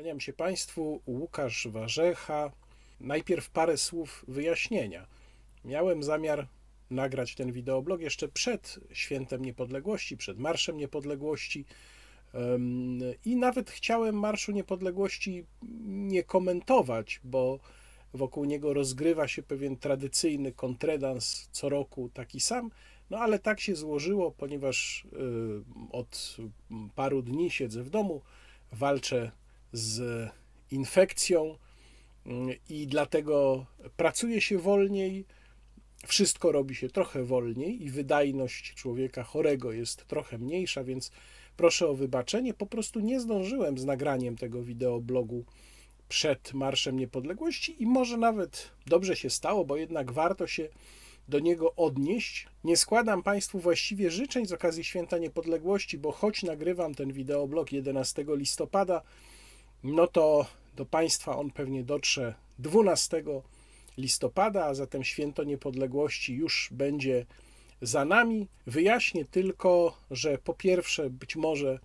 Kłaniam się Państwu, Łukasz Warzecha. Najpierw parę słów wyjaśnienia. Miałem zamiar nagrać ten wideoblog jeszcze przed Świętem Niepodległości, przed Marszem Niepodległości. I nawet chciałem Marszu Niepodległości nie komentować, bo wokół niego rozgrywa się pewien tradycyjny kontredans co roku taki sam. No ale tak się złożyło, ponieważ y, od paru dni siedzę w domu, walczę z infekcją mm, i dlatego pracuje się wolniej, wszystko robi się trochę wolniej i wydajność człowieka chorego jest trochę mniejsza, więc proszę o wybaczenie. Po prostu nie zdążyłem z nagraniem tego wideoblogu przed Marszem Niepodległości i może nawet dobrze się stało, bo jednak warto się do niego odnieść. Nie składam Państwu właściwie życzeń z okazji Święta Niepodległości, bo choć nagrywam ten wideoblog 11 listopada, no to do Państwa on pewnie dotrze 12 listopada, a zatem Święto Niepodległości już będzie za nami. Wyjaśnię tylko, że po pierwsze, być może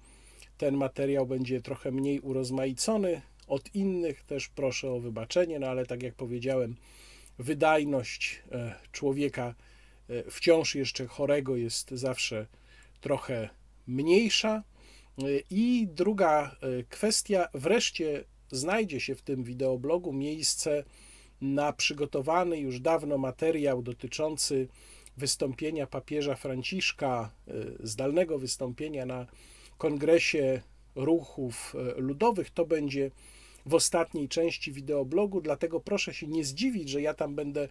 ten materiał będzie trochę mniej urozmaicony od innych, też proszę o wybaczenie, no ale tak jak powiedziałem, wydajność e, człowieka e, wciąż jeszcze chorego jest zawsze trochę mniejsza. E, I druga kwestia, wreszcie znajdzie się w tym wideoblogu miejsce na przygotowany już dawno materiał dotyczący wystąpienia papieża Franciszka, zdalnego wystąpienia na kongresie ruchów ludowych. To będzie w ostatniej części wideoblogu, dlatego proszę się nie zdziwić, że ja tam będę e,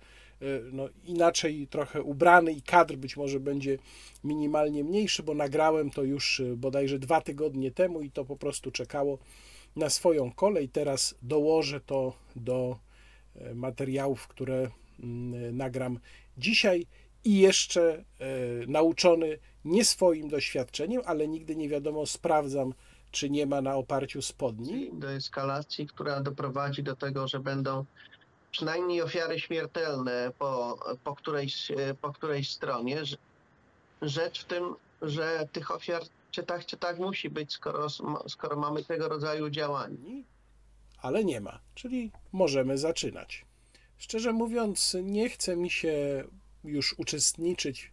no, inaczej trochę ubrany i kadr być może będzie minimalnie mniejszy, bo nagrałem to już e, bodajże dwa tygodnie temu i to po prostu czekało na swoją kolej. Teraz dołożę to do e, materiałów, które mm, nagram dzisiaj i jeszcze nauczony nie swoim doświadczeniem, ale nigdy nie wiadomo, sprawdzam czy nie ma na oparciu spodni? Do eskalacji, która doprowadzi do tego, że będą przynajmniej ofiary śmiertelne po, po, którejś, po którejś stronie. Rzecz w tym, że tych ofiar czy tak, czy tak musi być, skoro, skoro mamy tego rodzaju działania. Ale nie ma, czyli możemy zaczynać. Szczerze mówiąc, nie chce mi się już uczestniczyć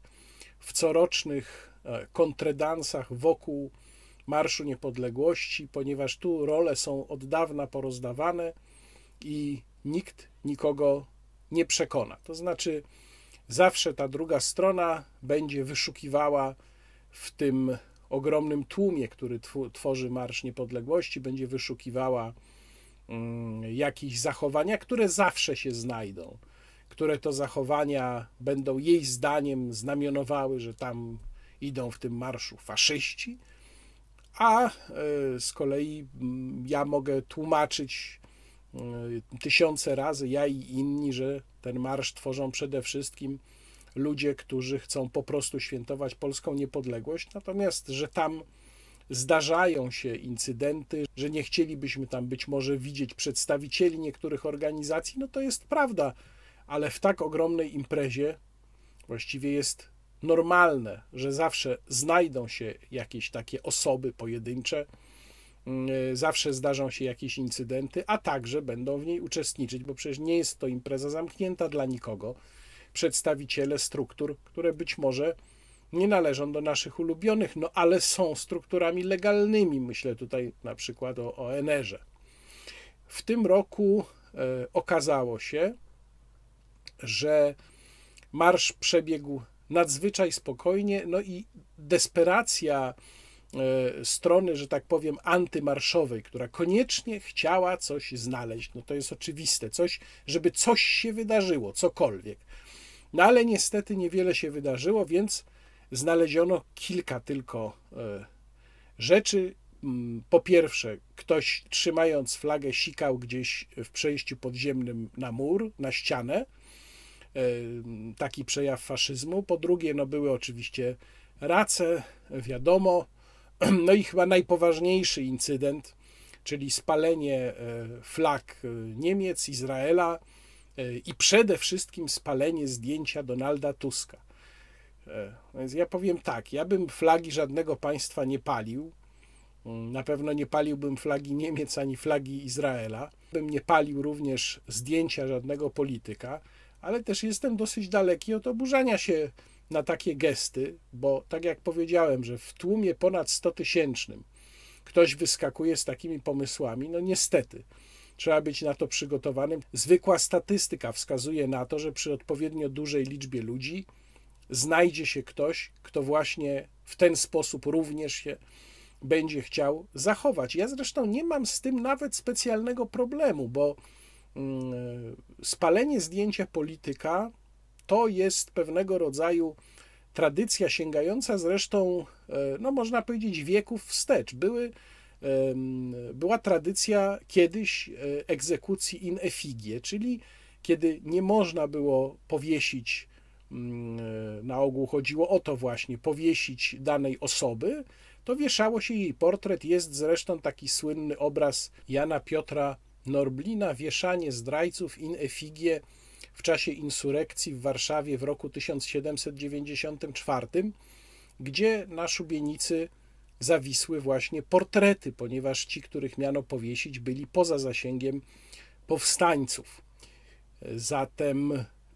w corocznych e, kontredansach wokół Marszu Niepodległości, ponieważ tu role są od dawna porozdawane i nikt nikogo nie przekona. To znaczy, zawsze ta druga strona będzie wyszukiwała w tym ogromnym tłumie, który tworzy Marsz Niepodległości, będzie wyszukiwała mm, jakieś zachowania, które zawsze się znajdą, które to zachowania będą jej zdaniem znamionowały, że tam idą w tym marszu faszyści, a e, z kolei mm, ja mogę tłumaczyć tysiące razy, ja i inni, że ten marsz tworzą przede wszystkim ludzie, którzy chcą po prostu świętować polską niepodległość, natomiast, że tam zdarzają się incydenty, że nie chcielibyśmy tam być może widzieć przedstawicieli niektórych organizacji, no to jest prawda, ale w tak ogromnej imprezie właściwie jest normalne, że zawsze znajdą się jakieś takie osoby pojedyncze, zawsze zdarzą się jakieś incydenty, a także będą w niej uczestniczyć, bo przecież nie jest to impreza zamknięta dla nikogo. Przedstawiciele struktur, które być może nie należą do naszych ulubionych, no ale są strukturami legalnymi. Myślę tutaj na przykład o ONR-ze. W tym roku e, okazało się, że marsz przebiegł nadzwyczaj spokojnie, no i desperacja strony, że tak powiem, antymarszowej, która koniecznie chciała coś znaleźć. No to jest oczywiste, coś, żeby coś się wydarzyło, cokolwiek. No ale niestety niewiele się wydarzyło, więc znaleziono kilka tylko e, rzeczy. Mm, po pierwsze, ktoś trzymając flagę sikał gdzieś w przejściu podziemnym na mur, na ścianę taki przejaw faszyzmu. Po drugie, no były oczywiście race, wiadomo. No i chyba najpoważniejszy incydent, czyli spalenie e, flag e, Niemiec, Izraela e, i przede wszystkim spalenie zdjęcia Donalda. Więc ja powiem tak, ja bym flagi żadnego państwa nie palił, Mm, na pewno nie paliłbym flagi Niemiec ani flagi Izraela. Bym nie palił również zdjęcia żadnego polityka, ale też jestem dosyć daleki od oburzania się na takie gesty, bo tak jak powiedziałem, że w tłumie ponad 100 tysięcznym ktoś wyskakuje z takimi pomysłami, no niestety. Trzeba być na to przygotowanym. Zwykła statystyka wskazuje na to, że przy odpowiednio dużej liczbie ludzi znajdzie się ktoś, kto właśnie w ten sposób również się będzie chciał zachować. Ja zresztą nie mam z tym nawet specjalnego problemu, bo mm, spalenie zdjęcia polityka to jest pewnego rodzaju tradycja sięgająca zresztą, e, no można powiedzieć, wieków wstecz. Były, była tradycja kiedyś e, egzekucji in effigie, czyli kiedy nie można było powiesić, mm, e, na ogół chodziło o to właśnie, powiesić danej osoby, to wieszało się jej portret. Jest zresztą taki słynny obraz Jana Piotra Norblina, wieszanie zdrajców in effigie w czasie insurekcji w Warszawie w roku 1794, gdzie na szubienicy zawisły właśnie portrety, ponieważ ci, których miano powiesić, byli poza zasięgiem powstańców. Zatem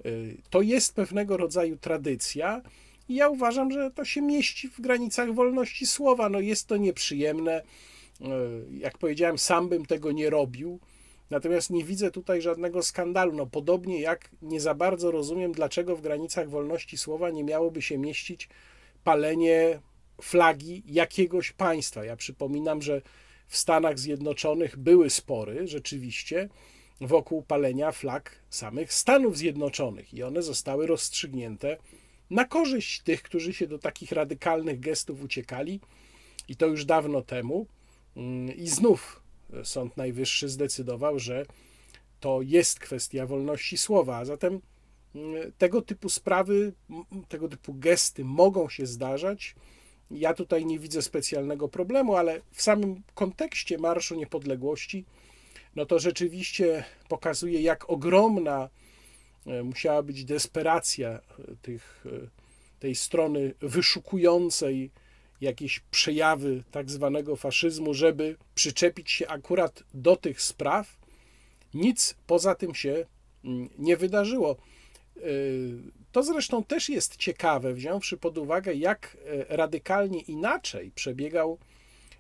y, to jest pewnego rodzaju tradycja, i ja uważam, że to się mieści w granicach wolności słowa. No jest to nieprzyjemne. Y, jak powiedziałem, sam bym tego nie robił. Natomiast nie widzę tutaj żadnego skandalu. No, podobnie jak nie za bardzo rozumiem, dlaczego w granicach wolności słowa nie miałoby się mieścić palenie flagi jakiegoś państwa. Ja przypominam, że w Stanach Zjednoczonych były spory rzeczywiście wokół palenia flag samych Stanów Zjednoczonych i one zostały rozstrzygnięte na korzyść tych, którzy się do takich radykalnych gestów uciekali i to już dawno temu. Mm, I znów Sąd Najwyższy zdecydował, że to jest kwestia wolności słowa, a zatem mm, tego typu sprawy, tego typu gesty mogą się zdarzać. Ja tutaj nie widzę specjalnego problemu, ale w samym kontekście Marszu Niepodległości, no to rzeczywiście pokazuje, jak ogromna e, musiała być desperacja e, tych, e, tej strony wyszukującej jakieś przejawy tak zwanego faszyzmu, żeby przyczepić się akurat do tych spraw. Nic poza tym się mm, nie wydarzyło. Y, to zresztą też jest ciekawe, wziąwszy pod uwagę, jak e, radykalnie inaczej przebiegał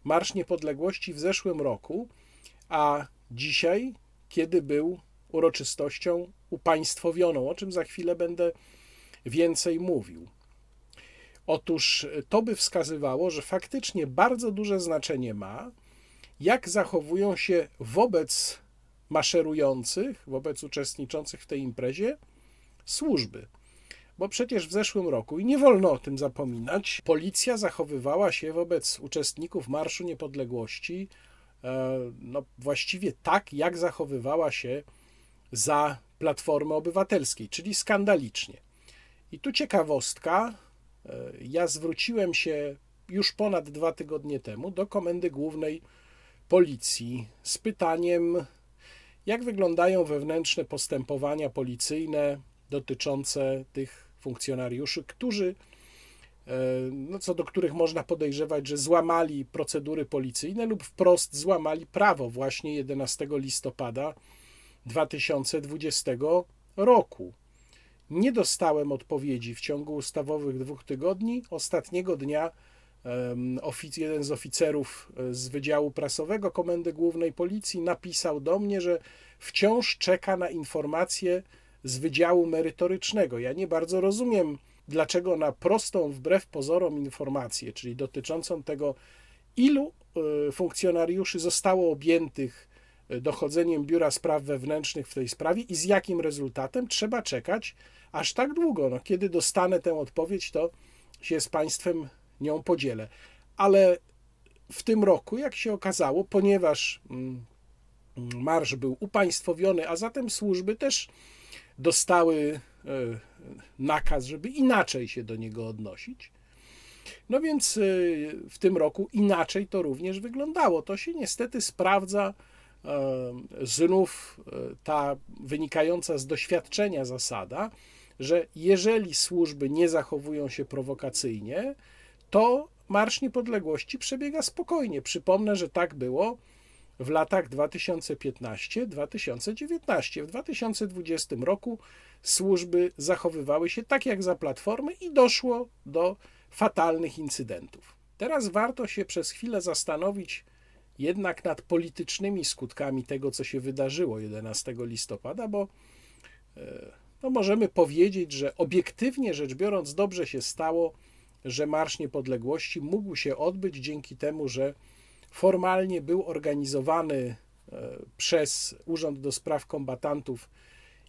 Marsz Niepodległości w zeszłym roku, a dzisiaj, kiedy był uroczystością upaństwowioną, o czym za chwilę będę więcej mówił. Otóż to by wskazywało, że faktycznie bardzo duże znaczenie ma, jak zachowują się wobec maszerujących, wobec uczestniczących w tej imprezie służby. Bo przecież w zeszłym roku, i nie wolno o tym zapominać, policja zachowywała się wobec uczestników Marszu Niepodległości e, no, właściwie tak, jak zachowywała się za Platformy Obywatelskiej, czyli skandalicznie. I tu ciekawostka, E, ja zwróciłem się już ponad dwa tygodnie temu do Komendy Głównej Policji z pytaniem, jak wyglądają wewnętrzne postępowania policyjne dotyczące tych funkcjonariuszy, którzy, e, no co do których można podejrzewać, że złamali procedury policyjne lub wprost złamali prawo właśnie 11 listopada 2020 roku. Nie dostałem odpowiedzi w ciągu ustawowych dwóch tygodni. Ostatniego dnia jeden z oficerów e, z Wydziału Prasowego Komendy Głównej Policji napisał do mnie, że wciąż czeka na informacje z Wydziału Merytorycznego. Ja nie bardzo rozumiem, dlaczego na prostą, wbrew pozorom, informację, czyli dotyczącą tego, ilu e, funkcjonariuszy zostało objętych dochodzeniem Biura Spraw Wewnętrznych w tej sprawie i z jakim rezultatem, trzeba czekać aż tak długo. No, kiedy dostanę tę odpowiedź, to się z Państwem nią podzielę. Ale w tym roku, jak się okazało, ponieważ mm, marsz był upaństwowiony, a zatem służby też dostały e, nakaz, żeby inaczej się do niego odnosić. No więc e, w tym roku inaczej to również wyglądało. To się niestety sprawdza znów ta wynikająca z doświadczenia zasada, że jeżeli służby nie zachowują się prowokacyjnie, to Marsz Niepodległości przebiega spokojnie. Przypomnę, że tak było w latach 2015-2019. W 2020 roku służby zachowywały się tak jak za platformy i doszło do fatalnych incydentów. Teraz warto się przez chwilę zastanowić jednak nad politycznymi skutkami tego, co się wydarzyło 11 listopada, bo e, no możemy powiedzieć, że obiektywnie rzecz biorąc, dobrze się stało, że Marsz Niepodległości mógł się odbyć dzięki temu, że formalnie był organizowany e, przez Urząd do Spraw Kombatantów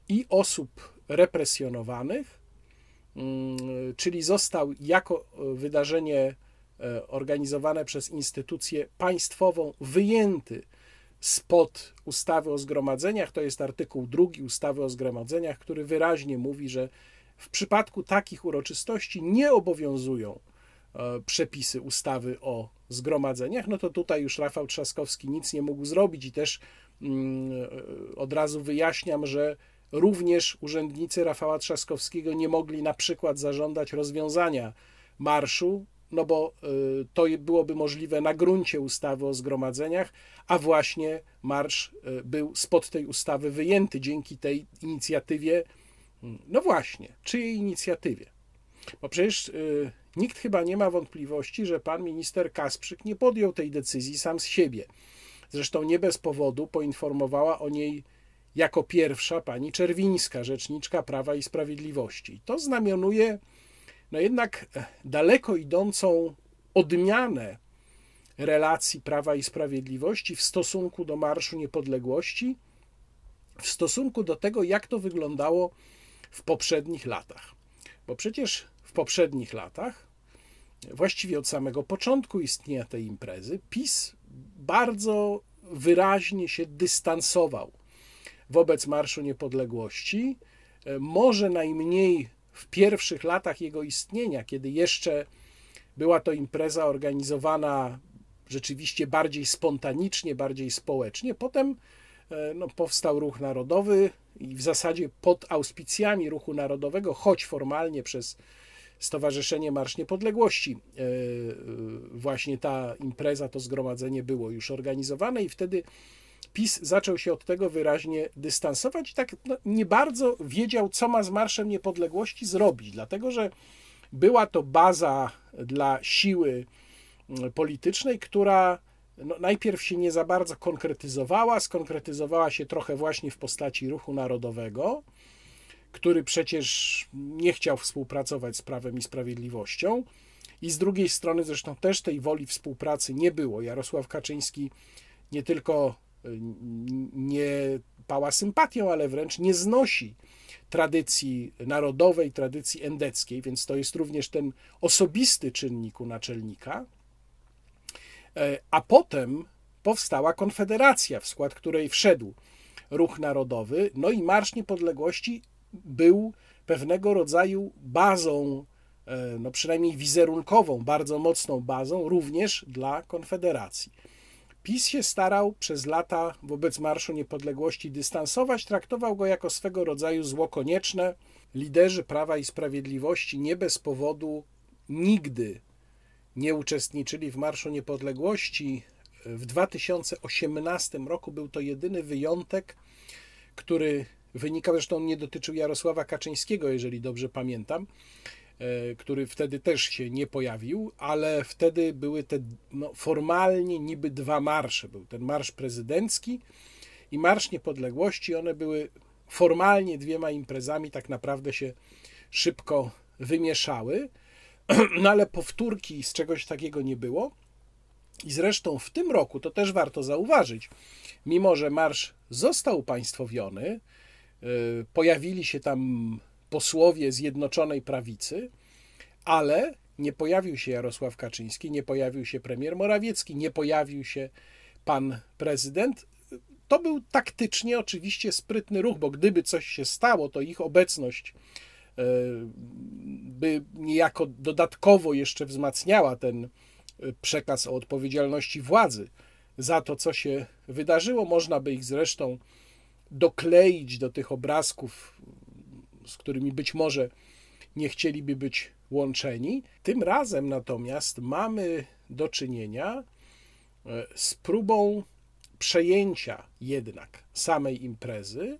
i osób represjonowanych, mm, czyli został jako e, wydarzenie organizowane przez instytucję państwową wyjęty spod ustawy o zgromadzeniach. To jest artykuł drugi ustawy o zgromadzeniach, który wyraźnie mówi, że w przypadku takich uroczystości nie obowiązują przepisy ustawy o zgromadzeniach, no to tutaj już Rafał Trzaskowski nic nie mógł zrobić i też mm, od razu wyjaśniam, że również urzędnicy Rafała Trzaskowskiego nie mogli na przykład zażądać rozwiązania marszu, no bo y, to byłoby możliwe na gruncie ustawy o zgromadzeniach, a właśnie marsz y, był spod tej ustawy wyjęty dzięki tej inicjatywie. Mm, no właśnie, czyjej inicjatywie? Bo przecież y, Nikt chyba nie ma wątpliwości, że pan minister Kasprzyk nie podjął tej decyzji sam z siebie. Zresztą nie bez powodu poinformowała o niej jako pierwsza pani Czerwińska, rzeczniczka Prawa i Sprawiedliwości. To znamionuje no jednak daleko idącą odmianę relacji Prawa i Sprawiedliwości w stosunku do Marszu Niepodległości, w stosunku do tego, jak to wyglądało w poprzednich latach. Bo przecież w poprzednich latach właściwie od samego początku istnienia tej imprezy, PiS bardzo wyraźnie się dystansował wobec Marszu Niepodległości. E, może najmniej w pierwszych latach jego istnienia, kiedy jeszcze była to impreza organizowana rzeczywiście bardziej spontanicznie, bardziej społecznie. Potem e, no, powstał ruch narodowy i w zasadzie pod auspicjami ruchu narodowego, choć formalnie przez Stowarzyszenie Marsz Niepodległości. E, e, właśnie ta impreza, to zgromadzenie było już organizowane i wtedy PiS zaczął się od tego wyraźnie dystansować i tak no, nie bardzo wiedział, co ma z Marszem Niepodległości zrobić, dlatego że była to baza dla siły mm, politycznej, która no, najpierw się nie za bardzo konkretyzowała, skonkretyzowała się trochę właśnie w postaci ruchu narodowego, który przecież nie chciał współpracować z Prawem i Sprawiedliwością. I z drugiej strony zresztą też tej woli współpracy nie było. Jarosław Kaczyński nie tylko nie pała sympatią, ale wręcz nie znosi tradycji narodowej, tradycji endeckiej, więc to jest również ten osobisty czynnik u naczelnika. E, a potem powstała Konfederacja, w skład której wszedł Ruch Narodowy, no i Marsz Niepodległości był pewnego rodzaju bazą, e, no przynajmniej wizerunkową, bardzo mocną bazą również dla Konfederacji. PiS się starał przez lata wobec Marszu Niepodległości dystansować, traktował go jako swego rodzaju zło konieczne. Liderzy Prawa i Sprawiedliwości nie bez powodu nigdy nie uczestniczyli w Marszu Niepodległości. W 2018 roku był to jedyny wyjątek, który wynika, zresztą nie dotyczył Jarosława Kaczyńskiego, jeżeli dobrze pamiętam, który wtedy też się nie pojawił, ale wtedy były te no, formalnie niby dwa marsze. Był ten marsz prezydencki i Marsz Niepodległości. One były formalnie dwiema imprezami, tak naprawdę się szybko wymieszały, no ale powtórki z czegoś takiego nie było. I zresztą w tym roku, to też warto zauważyć, mimo że marsz został państwowiony, E, pojawili się tam posłowie Zjednoczonej Prawicy, ale nie pojawił się Jarosław Kaczyński, nie pojawił się premier Morawiecki, nie pojawił się pan prezydent. To był taktycznie oczywiście sprytny ruch, bo gdyby coś się stało, to ich obecność e, by niejako dodatkowo jeszcze wzmacniała ten e, przekaz o odpowiedzialności władzy za to, co się wydarzyło. Można by ich zresztą dokleić do tych obrazków, z którymi być może nie chcieliby być łączeni. Tym razem natomiast mamy do czynienia e, z próbą przejęcia jednak samej imprezy,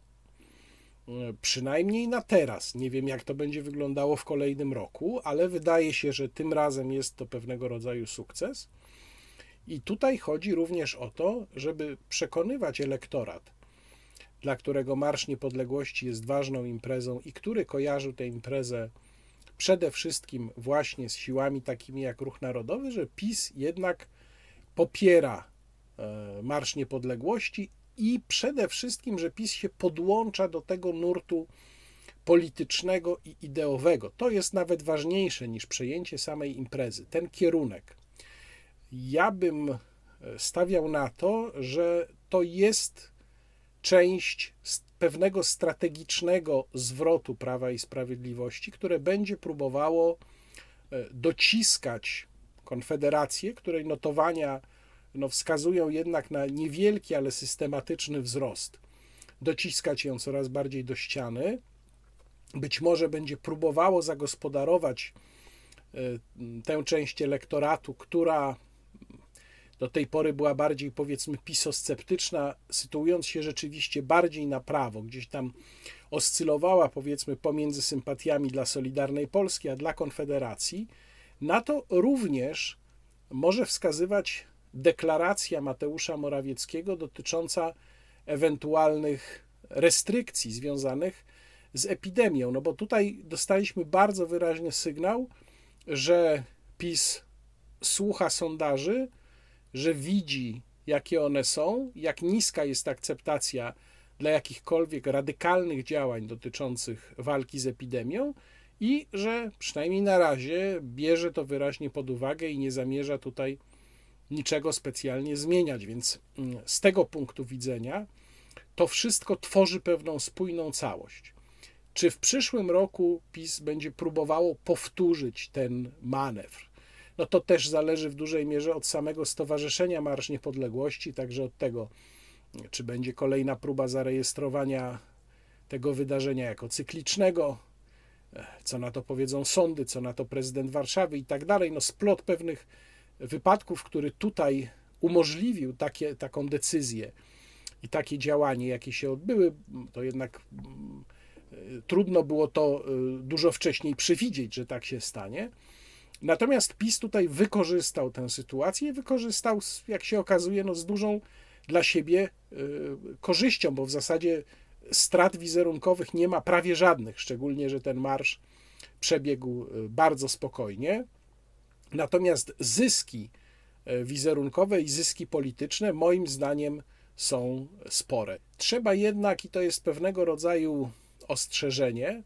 e, przynajmniej na teraz. Nie wiem, jak to będzie wyglądało w kolejnym roku, ale wydaje się, że tym razem jest to pewnego rodzaju sukces. I tutaj chodzi również o to, żeby przekonywać elektorat, dla którego Marsz Niepodległości jest ważną imprezą i który kojarzył tę imprezę przede wszystkim właśnie z siłami takimi jak Ruch Narodowy, że PiS jednak popiera e, Marsz Niepodległości i przede wszystkim, że PiS się podłącza do tego nurtu politycznego i ideowego. To jest nawet ważniejsze niż przejęcie samej imprezy, ten kierunek. Ja bym e, stawiał na to, że to jest część pewnego strategicznego zwrotu Prawa i Sprawiedliwości, które będzie próbowało e, dociskać Konfederację, której notowania no, wskazują jednak na niewielki, ale systematyczny wzrost, dociskać ją coraz bardziej do ściany. Być może będzie próbowało zagospodarować e, tę część elektoratu, która do tej pory była bardziej, powiedzmy, pisosceptyczna, sytuując się rzeczywiście bardziej na prawo, gdzieś tam oscylowała, powiedzmy, pomiędzy sympatiami dla Solidarnej Polski, a dla Konfederacji, na to również może wskazywać deklaracja Mateusza Morawieckiego dotycząca ewentualnych restrykcji związanych z epidemią. No bo tutaj dostaliśmy bardzo wyraźny sygnał, że PiS słucha sondaży, że widzi, jakie one są, jak niska jest akceptacja dla jakichkolwiek radykalnych działań dotyczących walki z epidemią i że przynajmniej na razie bierze to wyraźnie pod uwagę i nie zamierza tutaj niczego specjalnie zmieniać. Więc mm, z tego punktu widzenia to wszystko tworzy pewną spójną całość. Czy w przyszłym roku PiS będzie próbowało powtórzyć ten manewr? No to też zależy w dużej mierze od samego Stowarzyszenia Marsz Niepodległości, także od tego, czy będzie kolejna próba zarejestrowania tego wydarzenia jako cyklicznego, co na to powiedzą sądy, co na to prezydent Warszawy i tak dalej. No splot pewnych wypadków, który tutaj umożliwił takie, taką decyzję i takie działanie, jakie się odbyły, to jednak mm, trudno było to y, dużo wcześniej przewidzieć, że tak się stanie. Natomiast PiS tutaj wykorzystał tę sytuację, wykorzystał, jak się okazuje, no, z dużą dla siebie y, korzyścią, bo w zasadzie strat wizerunkowych nie ma prawie żadnych, szczególnie, że ten marsz przebiegł y, bardzo spokojnie. Natomiast zyski y, wizerunkowe i zyski polityczne, moim zdaniem, są spore. Trzeba jednak, i to jest pewnego rodzaju ostrzeżenie,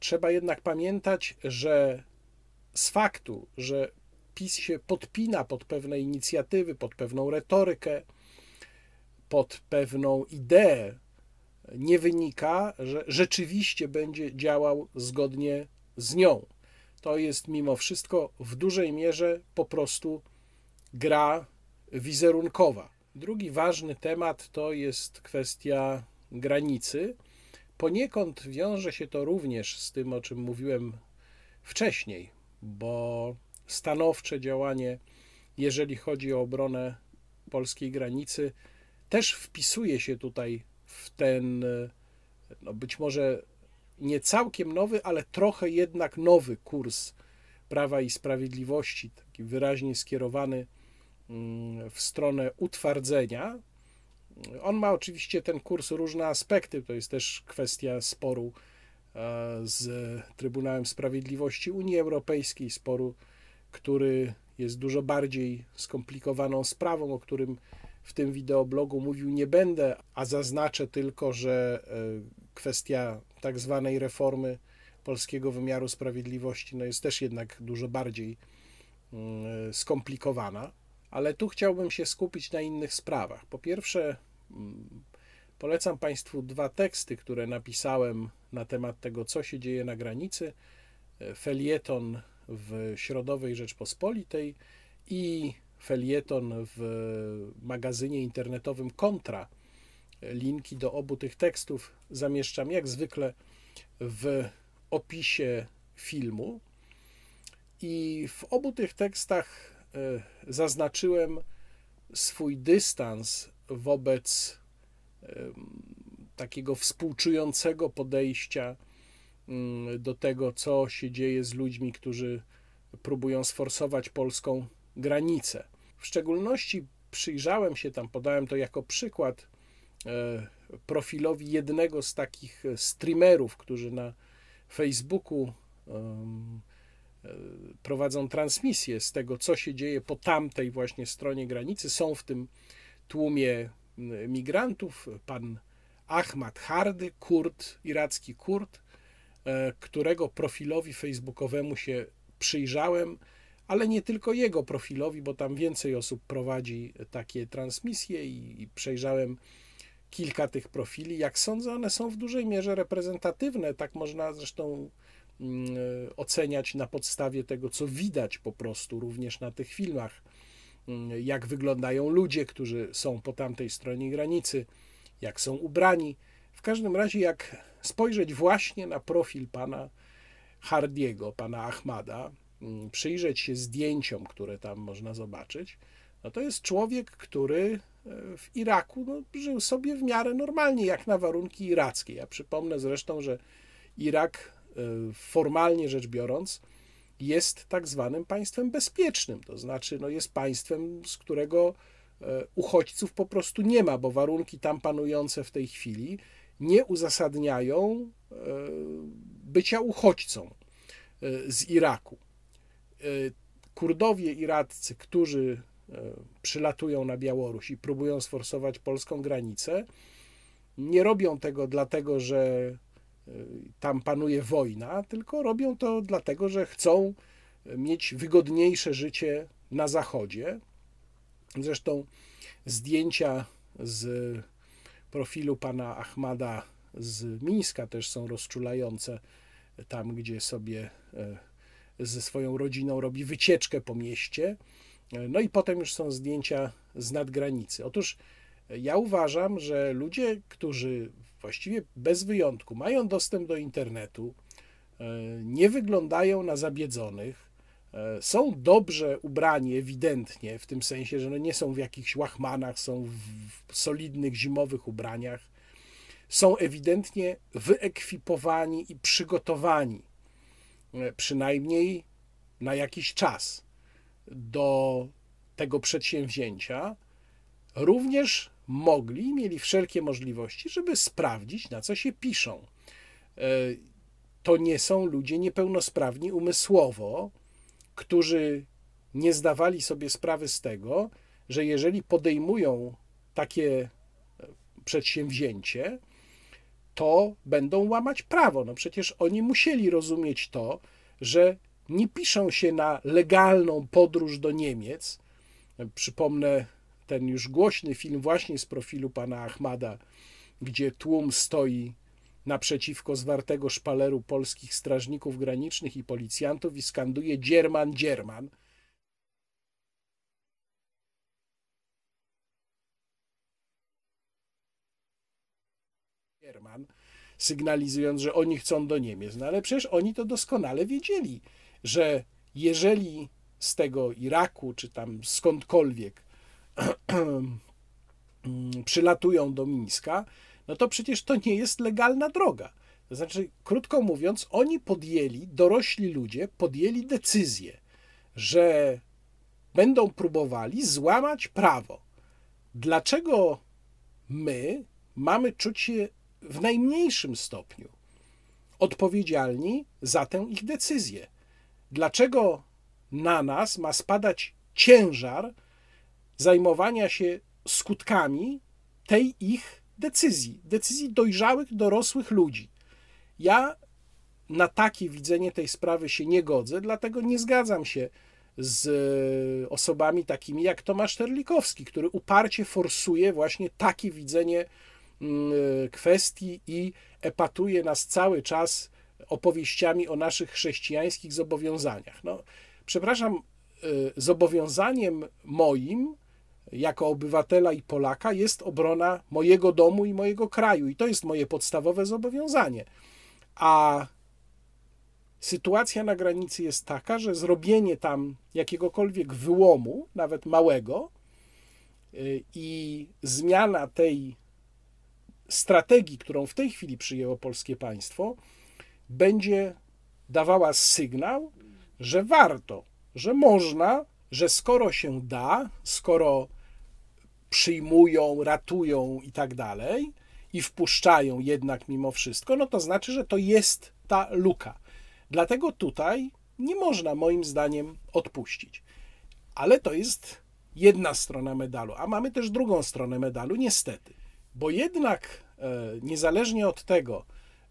trzeba jednak pamiętać, że z faktu, że PiS się podpina pod pewne inicjatywy, pod pewną retorykę, pod pewną ideę, nie wynika, że rzeczywiście będzie działał zgodnie z nią. To jest mimo wszystko w dużej mierze po prostu gra wizerunkowa. Drugi ważny temat to jest kwestia granicy. Poniekąd wiąże się to również z tym, o czym mówiłem wcześniej, bo stanowcze działanie, jeżeli chodzi o obronę polskiej granicy, też wpisuje się tutaj w ten, no być może nie całkiem nowy, ale trochę jednak nowy kurs Prawa i Sprawiedliwości, taki wyraźnie skierowany mm, w stronę utwardzenia. On ma oczywiście ten kurs różne aspekty, to jest też kwestia sporu z Trybunałem Sprawiedliwości Unii Europejskiej, sporu, który jest dużo bardziej skomplikowaną sprawą, o którym w tym wideoblogu mówił nie będę, a zaznaczę tylko, że e, kwestia tak zwanej reformy polskiego wymiaru sprawiedliwości no jest też jednak dużo bardziej mm, skomplikowana. Ale tu chciałbym się skupić na innych sprawach. Po pierwsze, mm, Polecam Państwu dwa teksty, które napisałem na temat tego, co się dzieje na granicy. Felieton w Środowej Rzeczpospolitej i felieton w magazynie internetowym Kontra. Linki do obu tych tekstów zamieszczam jak zwykle w opisie filmu. I w obu tych tekstach zaznaczyłem swój dystans wobec takiego współczującego podejścia mm, do tego, co się dzieje z ludźmi, którzy próbują sforsować polską granicę. W szczególności przyjrzałem się tam, podałem to jako przykład e, profilowi jednego z takich streamerów, którzy na Facebooku e, prowadzą transmisję z tego, co się dzieje po tamtej właśnie stronie granicy. Są w tym tłumie migrantów. Pan Ahmad Hardy, Kurd, iracki Kurd, e, którego profilowi facebookowemu się przyjrzałem, ale nie tylko jego profilowi, bo tam więcej osób prowadzi takie transmisje i, i przejrzałem kilka tych profili. Jak sądzę, one są w dużej mierze reprezentatywne. Tak można zresztą mm, oceniać na podstawie tego, co widać po prostu również na tych filmach, jak wyglądają ludzie, którzy są po tamtej stronie granicy jak są ubrani. W każdym razie, jak spojrzeć właśnie na profil pana Hardiego, pana Ahmada, mm, przyjrzeć się zdjęciom, które tam można zobaczyć, no to jest człowiek, który e, w Iraku no, żył sobie w miarę normalnie, jak na warunki irackie. Ja przypomnę zresztą, że Irak, e, formalnie rzecz biorąc, jest tak zwanym państwem bezpiecznym, to znaczy no, jest państwem, z którego E, uchodźców po prostu nie ma, bo warunki tam panujące w tej chwili nie uzasadniają e, bycia uchodźcą e, z Iraku. Kurdowie iraccy, którzy przylatują na Białoruś i próbują sforsować polską granicę, nie robią tego dlatego, że tam panuje wojna, tylko robią to dlatego, że chcą mieć wygodniejsze życie na Zachodzie, Zresztą zdjęcia z profilu pana Ahmada z Mińska też są rozczulające, tam gdzie sobie e, ze swoją rodziną robi wycieczkę po mieście. No i potem już są zdjęcia z nadgranicy. Otóż ja uważam, że ludzie, którzy właściwie bez wyjątku mają dostęp do internetu, e, nie wyglądają na zabiedzonych, E, są dobrze ubrani ewidentnie, w tym sensie, że no nie są w jakichś łachmanach, są w solidnych zimowych ubraniach. Są ewidentnie wyekwipowani i przygotowani, e, przynajmniej na jakiś czas, do tego przedsięwzięcia. Również mogli, mieli wszelkie możliwości, żeby sprawdzić, na co się piszą. E, to nie są ludzie niepełnosprawni umysłowo, którzy nie zdawali sobie sprawy z tego, że jeżeli podejmują takie e, przedsięwzięcie, to będą łamać prawo. No przecież oni musieli rozumieć to, że nie piszą się na legalną podróż do Niemiec. Przypomnę ten już głośny film właśnie z profilu pana Ahmada, gdzie tłum stoi naprzeciwko zwartego szpaleru polskich strażników granicznych i policjantów i skanduje Dzierman, Dzierman. Dzierman, sygnalizując, że oni chcą do Niemiec. No ale przecież oni to doskonale wiedzieli, że jeżeli z tego Iraku, czy tam skądkolwiek przylatują do Mińska, no to przecież to nie jest legalna droga. To znaczy, krótko mówiąc, oni podjęli, dorośli ludzie podjęli decyzję, że będą próbowali złamać prawo. Dlaczego my mamy czuć się w najmniejszym stopniu odpowiedzialni za tę ich decyzję? Dlaczego na nas ma spadać ciężar zajmowania się skutkami tej ich decyzji, decyzji dojrzałych, dorosłych ludzi. Ja na takie widzenie tej sprawy się nie godzę, dlatego nie zgadzam się z e, osobami takimi jak Tomasz Terlikowski, który uparcie forsuje właśnie takie widzenie mm, e, kwestii i epatuje nas cały czas opowieściami o naszych chrześcijańskich zobowiązaniach. No, przepraszam, e, zobowiązaniem moim jako obywatela i Polaka jest obrona mojego domu i mojego kraju. I to jest moje podstawowe zobowiązanie. A sytuacja na granicy jest taka, że zrobienie tam jakiegokolwiek wyłomu, nawet małego, y, i zmiana tej strategii, którą w tej chwili przyjęło polskie państwo, będzie dawała sygnał, że warto, że można, że skoro się da, skoro przyjmują, ratują i tak dalej, i wpuszczają jednak mimo wszystko, no to znaczy, że to jest ta luka. Dlatego tutaj nie można moim zdaniem odpuścić. Ale to jest jedna strona medalu, a mamy też drugą stronę medalu, niestety. Bo jednak e, niezależnie od tego,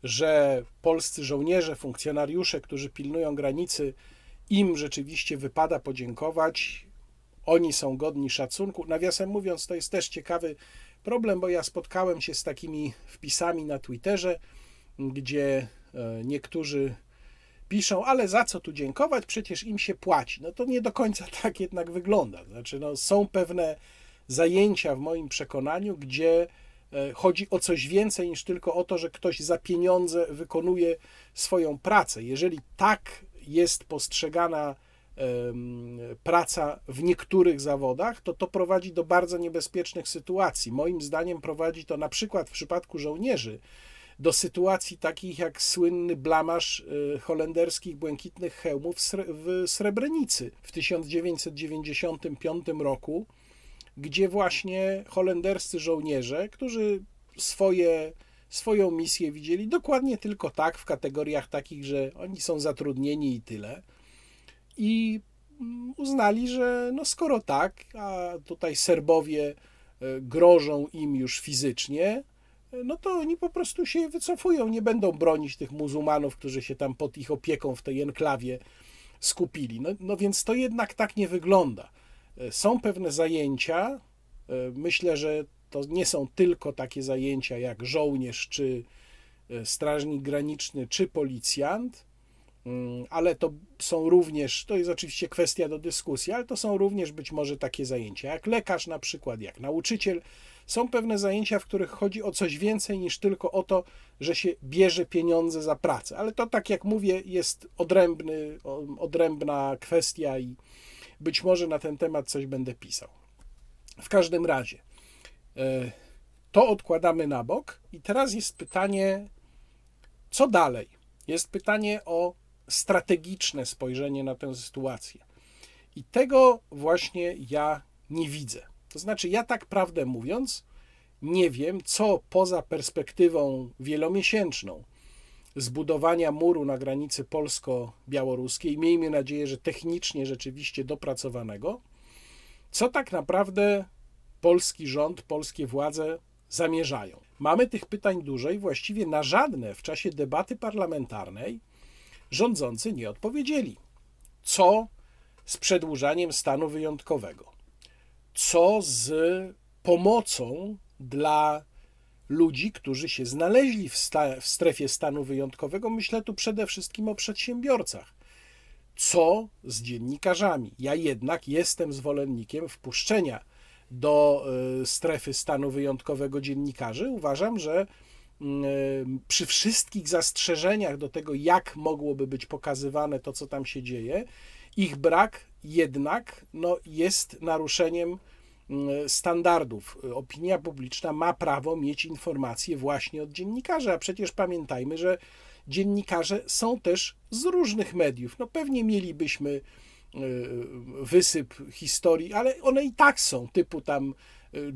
że polscy żołnierze, funkcjonariusze, którzy pilnują granicy, im rzeczywiście wypada podziękować, oni są godni szacunku. Nawiasem mówiąc, to jest też ciekawy problem, bo ja spotkałem się z takimi wpisami na Twitterze, gdzie e, niektórzy piszą, ale za co tu dziękować, przecież im się płaci. No to nie do końca tak jednak wygląda. Znaczy, no, są pewne zajęcia w moim przekonaniu, gdzie e, chodzi o coś więcej niż tylko o to, że ktoś za pieniądze wykonuje swoją pracę. Jeżeli tak jest postrzegana praca w niektórych zawodach, to to prowadzi do bardzo niebezpiecznych sytuacji. Moim zdaniem prowadzi to na przykład w przypadku żołnierzy do sytuacji takich jak słynny blamasz y, holenderskich błękitnych hełmów w Srebrenicy w 1995 roku, gdzie właśnie holenderscy żołnierze, którzy swoje, swoją misję widzieli dokładnie tylko tak, w kategoriach takich, że oni są zatrudnieni i tyle. I mm, uznali, że no skoro tak, a tutaj Serbowie y, grożą im już fizycznie, no to oni po prostu się wycofują, nie będą bronić tych muzułmanów, którzy się tam pod ich opieką w tej enklawie skupili. No, no więc to jednak tak nie wygląda. E, są pewne zajęcia, e, myślę, że to nie są tylko takie zajęcia jak żołnierz, czy e, strażnik graniczny, czy policjant, ale to są również, to jest oczywiście kwestia do dyskusji, ale to są również być może takie zajęcia jak lekarz na przykład, jak nauczyciel, są pewne zajęcia, w których chodzi o coś więcej niż tylko o to, że się bierze pieniądze za pracę. Ale to, tak jak mówię, jest odrębny, odrębna kwestia i być może na ten temat coś będę pisał. W każdym razie, e, to odkładamy na bok i teraz jest pytanie, co dalej? Jest pytanie o strategiczne spojrzenie na tę sytuację. I tego właśnie ja nie widzę. To znaczy, ja tak prawdę mówiąc, nie wiem, co poza perspektywą wielomiesięczną zbudowania muru na granicy polsko-białoruskiej, miejmy nadzieję, że technicznie rzeczywiście dopracowanego, co tak naprawdę polski rząd, polskie władze zamierzają. Mamy tych pytań dużo i właściwie na żadne w czasie debaty parlamentarnej rządzący nie odpowiedzieli. Co z przedłużaniem stanu wyjątkowego? co z pomocą dla ludzi, którzy się znaleźli w, sta- w strefie stanu wyjątkowego. Myślę tu przede wszystkim o przedsiębiorcach. Co z dziennikarzami? Ja jednak jestem zwolennikiem wpuszczenia do y, strefy stanu wyjątkowego dziennikarzy. Uważam, że przy wszystkich zastrzeżeniach do tego, jak mogłoby być pokazywane to, co tam się dzieje, ich brak jednak no, jest naruszeniem standardów. Opinia publiczna ma prawo mieć informacje właśnie od dziennikarzy, a przecież pamiętajmy, że dziennikarze są też z różnych mediów. No pewnie mielibyśmy y, wysyp historii, ale one i tak są, typu tam y,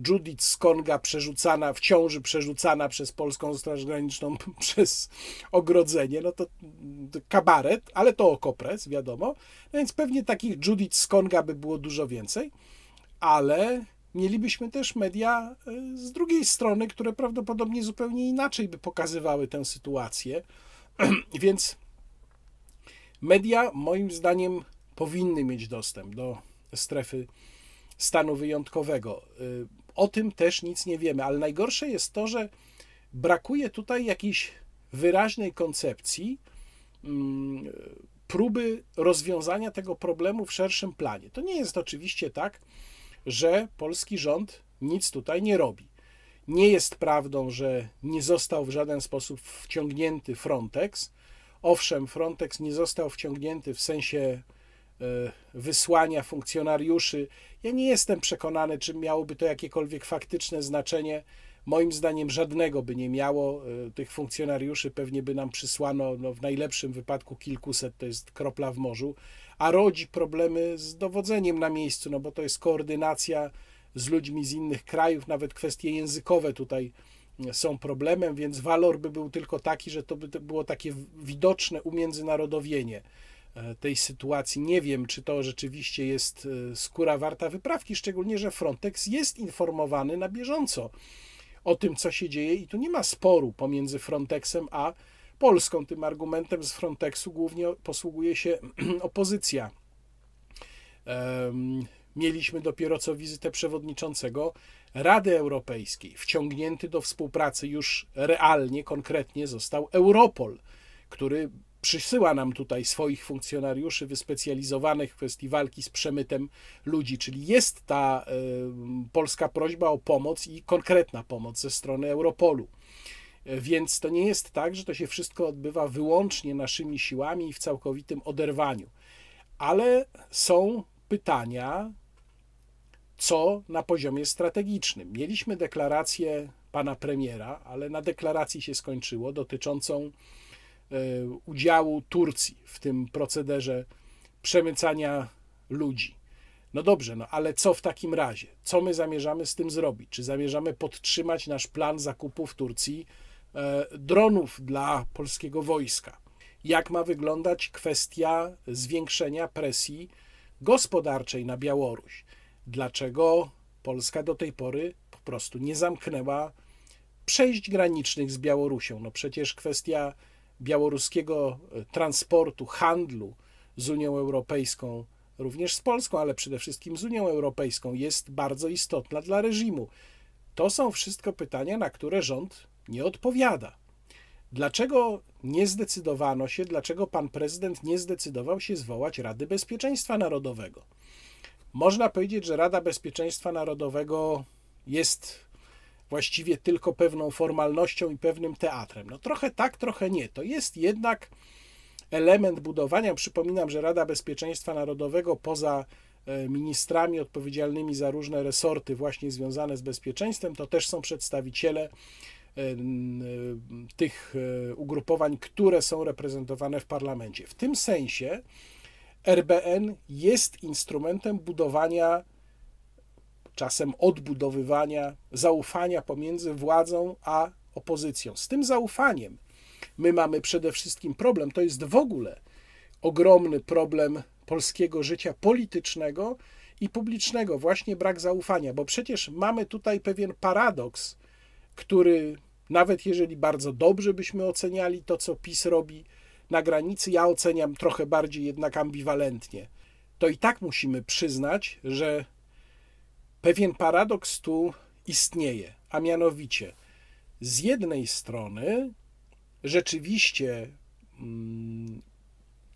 Judith Skonga przerzucana, w ciąży przerzucana przez Polską Straż Graniczną przez ogrodzenie, no to, to kabaret, ale to okopres, wiadomo. No więc pewnie takich Judith Skonga by było dużo więcej, ale mielibyśmy też media y, z drugiej strony, które prawdopodobnie zupełnie inaczej by pokazywały tę sytuację. Więc media, moim zdaniem, powinny mieć dostęp do strefy stanu wyjątkowego. Y, o tym też nic nie wiemy, ale najgorsze jest to, że brakuje tutaj jakiejś wyraźnej koncepcji mm, próby rozwiązania tego problemu w szerszym planie. To nie jest oczywiście tak, że polski rząd nic tutaj nie robi. Nie jest prawdą, że nie został w żaden sposób wciągnięty Frontex. owszem, Frontex nie został wciągnięty w sensie wysłania funkcjonariuszy. Ja nie jestem przekonany, czy miałoby to jakiekolwiek faktyczne znaczenie. Moim zdaniem żadnego by nie miało. E, tych funkcjonariuszy pewnie by nam przysłano no, w najlepszym wypadku kilkuset, to jest kropla w morzu, a rodzi problemy z dowodzeniem na miejscu, no bo to jest koordynacja z ludźmi z innych krajów, nawet kwestie językowe tutaj są problemem, więc walor by był tylko taki, że to by było takie widoczne umiędzynarodowienie e, tej sytuacji. Nie wiem, czy to rzeczywiście jest e, skóra warta wyprawki, szczególnie, że Frontex jest informowany na bieżąco o tym, co się dzieje i tu nie ma sporu pomiędzy Frontexem a Polską. Tym argumentem z Frontexu głównie posługuje się opozycja. Mieliśmy dopiero co wizytę przewodniczącego Rady Europejskiej. Wciągnięty do współpracy już realnie, konkretnie został Europol, który przysyła nam tutaj swoich funkcjonariuszy wyspecjalizowanych w kwestii walki z przemytem ludzi, czyli jest ta y, polska prośba o pomoc i konkretna pomoc ze strony Europolu. Więc to nie jest tak, że to się wszystko odbywa wyłącznie naszymi siłami i w całkowitym oderwaniu. Ale są pytania, co na poziomie strategicznym. Mieliśmy deklarację pana premiera, ale na deklaracji się skończyło, dotyczącą e, udziału Turcji w tym procederze przemycania ludzi. No dobrze, no ale co w takim razie? Co my zamierzamy z tym zrobić? Czy zamierzamy podtrzymać nasz plan zakupu w Turcji e, dronów dla polskiego wojska? Jak ma wyglądać kwestia zwiększenia presji gospodarczej na Białoruś? dlaczego Polska do tej pory po prostu nie zamknęła przejść granicznych z Białorusią. No przecież kwestia białoruskiego e, transportu, handlu z Unią Europejską, również z Polską, ale przede wszystkim z Unią Europejską, jest bardzo istotna dla reżimu. To są wszystko pytania, na które rząd nie odpowiada. Dlaczego nie zdecydowano się, dlaczego pan prezydent nie zdecydował się zwołać Rady Bezpieczeństwa Narodowego? Można powiedzieć, że Rada Bezpieczeństwa Narodowego jest właściwie tylko pewną formalnością i pewnym teatrem. No trochę tak, trochę nie. To jest jednak element budowania. Przypominam, że Rada Bezpieczeństwa Narodowego poza e, ministrami odpowiedzialnymi za różne resorty właśnie związane z bezpieczeństwem, to też są przedstawiciele e, e, tych ugrupowań, które są reprezentowane w parlamencie. W tym sensie RBN jest instrumentem budowania, czasem odbudowywania zaufania pomiędzy władzą a opozycją. Z tym zaufaniem my mamy przede wszystkim problem. To jest w ogóle ogromny problem polskiego życia politycznego i publicznego, właśnie brak zaufania, bo przecież mamy tutaj pewien paradoks, który nawet jeżeli bardzo dobrze byśmy oceniali to, co PiS robi, na granicy ja oceniam trochę bardziej jednak ambiwalentnie. To i tak musimy przyznać, że pewien paradoks tu istnieje, a mianowicie z jednej strony rzeczywiście mm,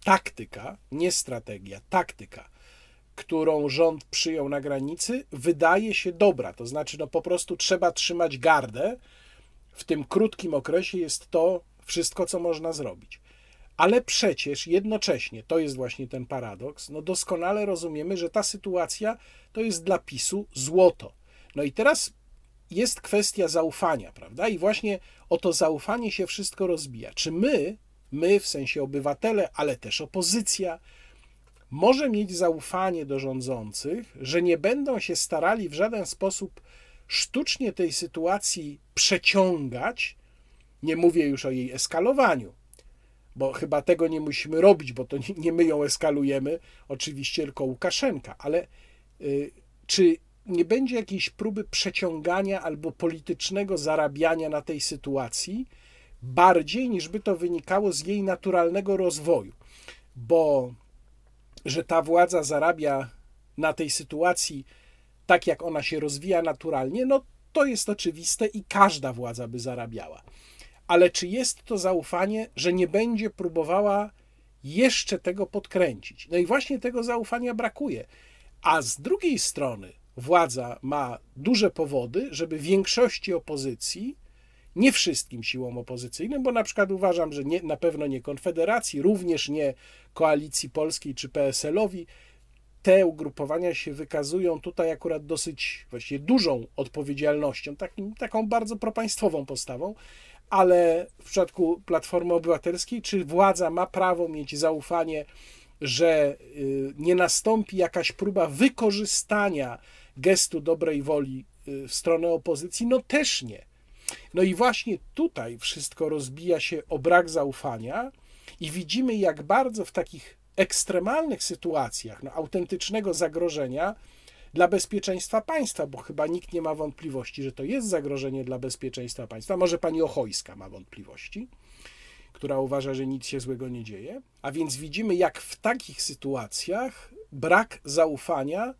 taktyka, nie strategia, taktyka, którą rząd przyjął na granicy, wydaje się dobra. To znaczy, no po prostu trzeba trzymać gardę. W tym krótkim okresie jest to wszystko, co można zrobić. Ale przecież jednocześnie, to jest właśnie ten paradoks, no doskonale rozumiemy, że ta sytuacja to jest dla PiSu złoto. No i teraz jest kwestia zaufania, prawda? I właśnie o to zaufanie się wszystko rozbija. Czy my, my w sensie obywatele, ale też opozycja, może mieć zaufanie do rządzących, że nie będą się starali w żaden sposób sztucznie tej sytuacji przeciągać, nie mówię już o jej eskalowaniu, bo chyba tego nie musimy robić, bo to nie, my ją eskalujemy, oczywiście tylko Łukaszenka, ale y, czy nie będzie jakiejś próby przeciągania albo politycznego zarabiania na tej sytuacji, bardziej niż by to wynikało z jej naturalnego rozwoju, bo że ta władza zarabia na tej sytuacji tak, jak ona się rozwija naturalnie, no to jest oczywiste i każda władza by zarabiała ale czy jest to zaufanie, że nie będzie próbowała jeszcze tego podkręcić? No i właśnie tego zaufania brakuje. A z drugiej strony władza ma duże powody, żeby większości opozycji Nie wszystkim siłom opozycyjnym, bo na przykład uważam, że nie, na pewno nie Konfederacji, również nie Koalicji Polskiej czy PSL-owi. Te ugrupowania się wykazują tutaj akurat dosyć właściwie dużą odpowiedzialnością, takim, taką bardzo propaństwową postawą, ale w przypadku Platformy Obywatelskiej, czy władza ma prawo mieć zaufanie, że y, nie nastąpi jakaś próba wykorzystania gestu dobrej woli y, w stronę opozycji? No też nie. No i właśnie tutaj wszystko rozbija się o brak zaufania i widzimy, jak bardzo w takich ekstremalnych sytuacjach, no, autentycznego zagrożenia dla bezpieczeństwa państwa, bo chyba nikt nie ma wątpliwości, że to jest zagrożenie dla bezpieczeństwa państwa. Może pani Ochojska ma wątpliwości, która uważa, że nic się złego nie dzieje. A więc widzimy, jak w takich sytuacjach brak zaufania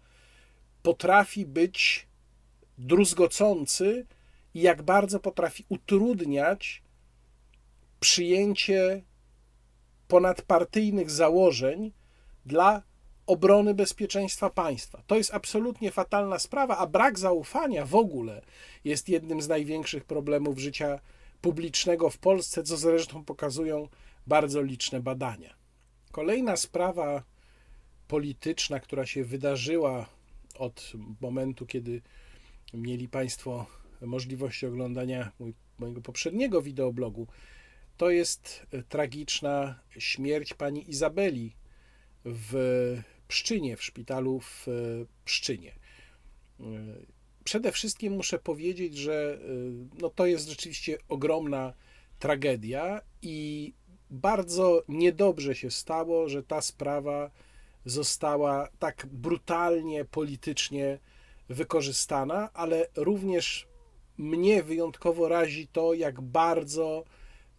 potrafi być druzgocący i jak bardzo potrafi utrudniać przyjęcie ponadpartyjnych założeń dla obrony bezpieczeństwa państwa. To jest absolutnie fatalna sprawa, a brak zaufania w ogóle jest jednym z największych problemów życia publicznego w Polsce, co zresztą pokazują bardzo liczne badania. Kolejna sprawa polityczna, która się wydarzyła od momentu, kiedy mieli Państwo możliwość oglądania mojego poprzedniego wideoblogu, to jest tragiczna śmierć pani Izabeli w Pszczynie, w szpitalu w Pszczynie. Przede wszystkim muszę powiedzieć, że no to jest rzeczywiście ogromna tragedia i bardzo niedobrze się stało, że ta sprawa została tak brutalnie politycznie wykorzystana, ale również mnie wyjątkowo razi to, jak bardzo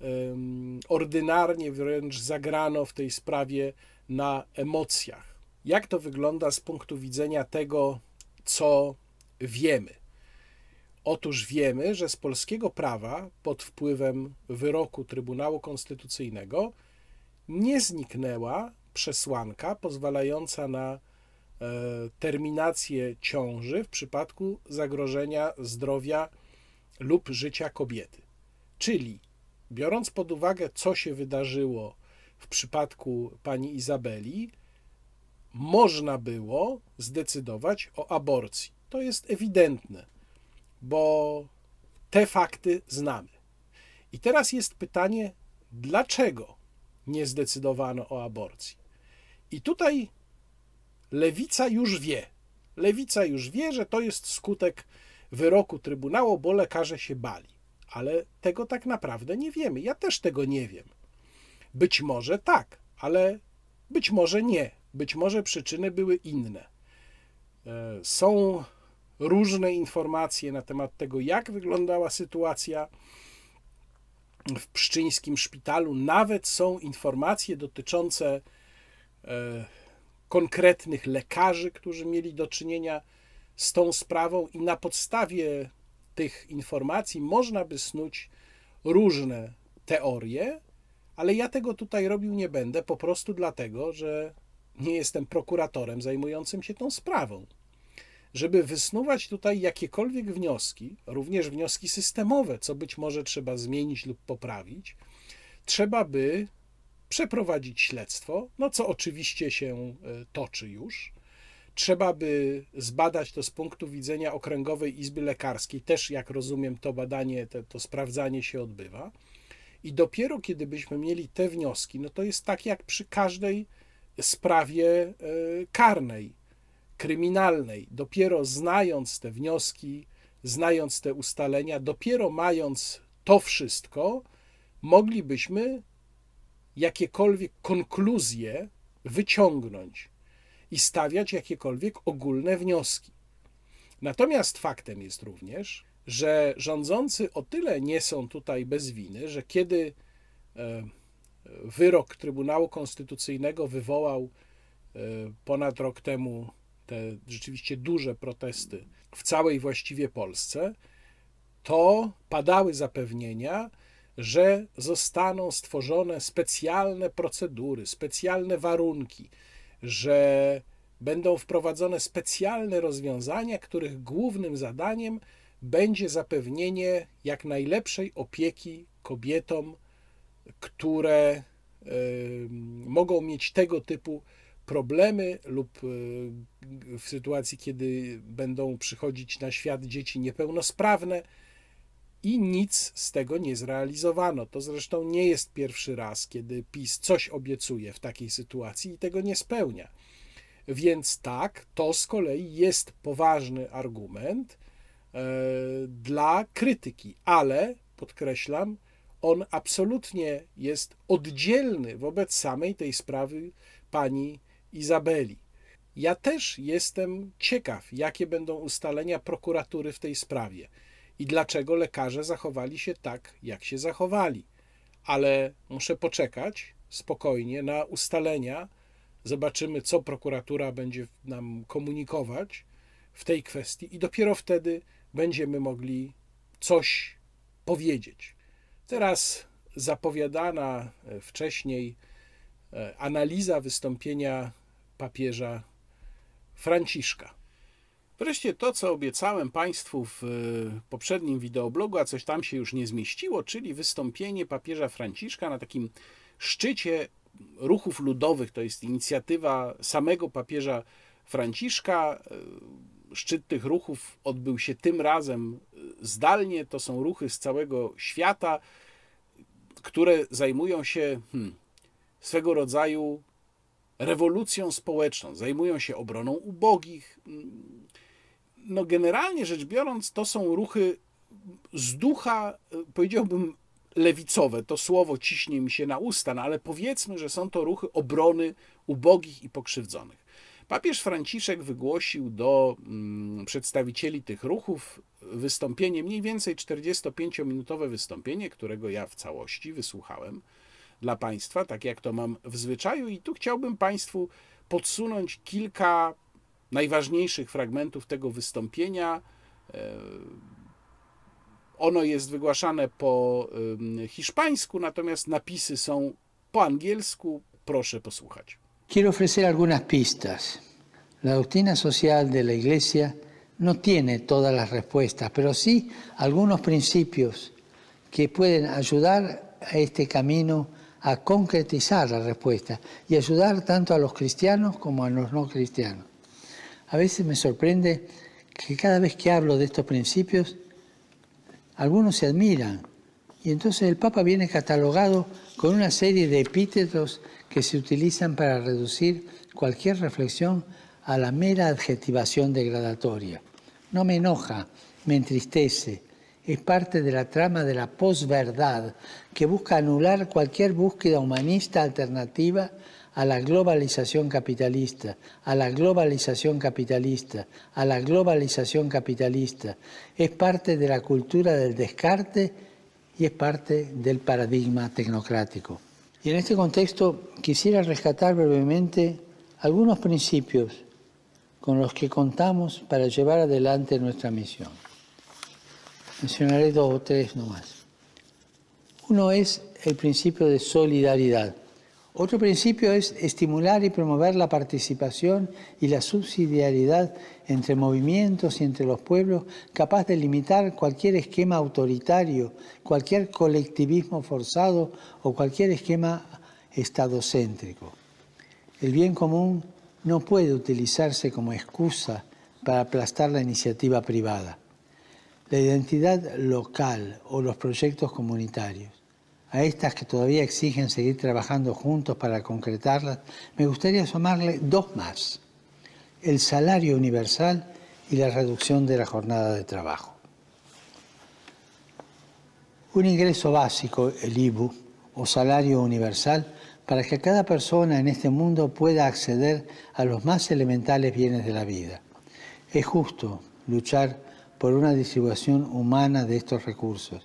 um, ordynarnie wręcz zagrano w tej sprawie na emocjach. Jak to wygląda z punktu widzenia tego, co wiemy? Otóż wiemy, że z polskiego prawa pod wpływem wyroku Trybunału Konstytucyjnego nie zniknęła przesłanka pozwalająca na e, terminację ciąży w przypadku zagrożenia zdrowia lub życia kobiety. Czyli, biorąc pod uwagę, co się wydarzyło w przypadku pani Izabeli, można było zdecydować o aborcji. To jest ewidentne, bo te fakty znamy. I teraz jest pytanie, dlaczego nie zdecydowano o aborcji? I tutaj lewica już wie. Lewica już wie, że to jest skutek wyroku Trybunału, bo lekarze się bali. Ale tego tak naprawdę nie wiemy. Ja też tego nie wiem. Być może tak, ale być może nie. Być może przyczyny były inne. E, są różne informacje na temat tego, jak wyglądała sytuacja w pszczyńskim szpitalu. Nawet są informacje dotyczące e, konkretnych lekarzy, którzy mieli do czynienia z tą sprawą, i na podstawie tych informacji można by snuć różne teorie, ale ja tego tutaj robił nie będę, po prostu dlatego, że nie jestem prokuratorem zajmującym się tą sprawą. Żeby wysnuwać tutaj jakiekolwiek wnioski, również wnioski systemowe, co być może trzeba zmienić lub poprawić, trzeba by przeprowadzić śledztwo, no co oczywiście się e, toczy już. Trzeba by zbadać to z punktu widzenia Okręgowej Izby Lekarskiej. Też, jak rozumiem, to badanie, to, to sprawdzanie się odbywa. I dopiero kiedy byśmy mieli te wnioski, no to jest tak jak przy każdej sprawie e, karnej, kryminalnej. Dopiero znając te wnioski, znając te ustalenia, dopiero mając to wszystko, moglibyśmy jakiekolwiek konkluzje wyciągnąć i stawiać jakiekolwiek ogólne wnioski. Natomiast faktem jest również, że rządzący o tyle nie są tutaj bez winy, że kiedy e, wyrok Trybunału Konstytucyjnego wywołał e, ponad rok temu te rzeczywiście duże protesty w całej właściwie Polsce, to padały zapewnienia, że zostaną stworzone specjalne procedury, specjalne warunki, że będą wprowadzone specjalne rozwiązania, których głównym zadaniem będzie zapewnienie jak najlepszej opieki kobietom, które mogą mieć tego typu problemy lub e, w sytuacji, kiedy będą przychodzić na świat dzieci niepełnosprawne i nic z tego nie zrealizowano. To zresztą nie jest pierwszy raz, kiedy PiS coś obiecuje w takiej sytuacji i tego nie spełnia. Więc tak, to z kolei jest poważny argument e, dla krytyki, ale podkreślam, on absolutnie jest oddzielny wobec samej tej sprawy pani Izabeli. Ja też jestem ciekaw, jakie będą ustalenia prokuratury w tej sprawie i dlaczego lekarze zachowali się tak, jak się zachowali. Ale muszę poczekać spokojnie na ustalenia. Zobaczymy, co prokuratura będzie nam komunikować w tej kwestii, i dopiero wtedy będziemy mogli coś powiedzieć. Teraz zapowiadana wcześniej e, analiza wystąpienia papieża Franciszka. Wreszcie to, co obiecałem Państwu w e, poprzednim wideoblogu, a coś tam się już nie zmieściło, czyli wystąpienie papieża Franciszka na takim szczycie ruchów ludowych. To jest inicjatywa samego papieża Franciszka. Szczyt tych ruchów odbył się tym razem e, zdalnie. To są ruchy z całego świata, które zajmują się hmm, swego rodzaju rewolucją społeczną, zajmują się obroną ubogich. No, generalnie rzecz biorąc, to są ruchy z ducha, powiedziałbym, lewicowe. To słowo ciśnie mi się na usta, no ale powiedzmy, że są to ruchy obrony ubogich i pokrzywdzonych. Papież Franciszek wygłosił do mm, przedstawicieli tych ruchów wystąpienie, mniej więcej 45-minutowe wystąpienie, którego ja w całości wysłuchałem dla Państwa, tak jak to mam w zwyczaju, i tu chciałbym Państwu podsunąć kilka najważniejszych fragmentów tego wystąpienia. E, ono jest wygłaszane po hiszpańsku, natomiast napisy są po angielsku. Proszę posłuchać. Quiero ofrecer algunas pistas. La doctrina social de la Iglesia no tiene todas las respuestas, pero sí algunos principios que pueden ayudar a este camino a concretizar la respuesta y ayudar tanto a los cristianos como a los no cristianos. A veces me sorprende que cada vez que hablo de estos principios, algunos se admiran y entonces el Papa viene catalogado con una serie de epítetos que se utilizan para reducir cualquier reflexión a la mera adjetivación degradatoria. No me enoja, me entristece, es parte de la trama de la posverdad que busca anular cualquier búsqueda humanista alternativa a la globalización capitalista, a la globalización capitalista, a la globalización capitalista. Es parte de la cultura del descarte y es parte del paradigma tecnocrático. Y en este contexto quisiera rescatar brevemente algunos principios con los que contamos para llevar adelante nuestra misión. Mencionaré dos o tres nomás. Uno es el principio de solidaridad. Otro principio es estimular y promover la participación y la subsidiariedad entre movimientos y entre los pueblos, capaz de limitar cualquier esquema autoritario, cualquier colectivismo forzado o cualquier esquema estadocéntrico. El bien común no puede utilizarse como excusa para aplastar la iniciativa privada la identidad local o los proyectos comunitarios. A estas que todavía exigen seguir trabajando juntos para concretarlas, me gustaría sumarle dos más, el salario universal y la reducción de la jornada de trabajo. Un ingreso básico, el IBU, o salario universal, para que cada persona en este mundo pueda acceder a los más elementales bienes de la vida. Es justo luchar por una distribución humana de estos recursos.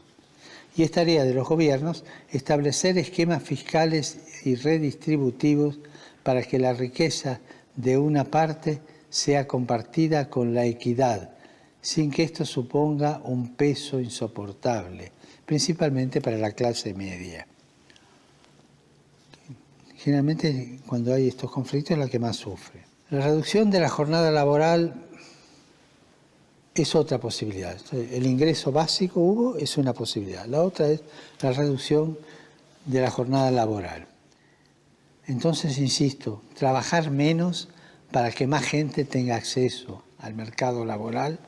Y es tarea de los gobiernos establecer esquemas fiscales y redistributivos para que la riqueza de una parte sea compartida con la equidad, sin que esto suponga un peso insoportable, principalmente para la clase media. Generalmente cuando hay estos conflictos es la que más sufre. La reducción de la jornada laboral es otra posibilidad. El ingreso básico, Hugo, es una posibilidad. La otra es la reducción de la jornada laboral. Entonces, insisto, trabajar menos para que más gente tenga acceso al mercado laboral,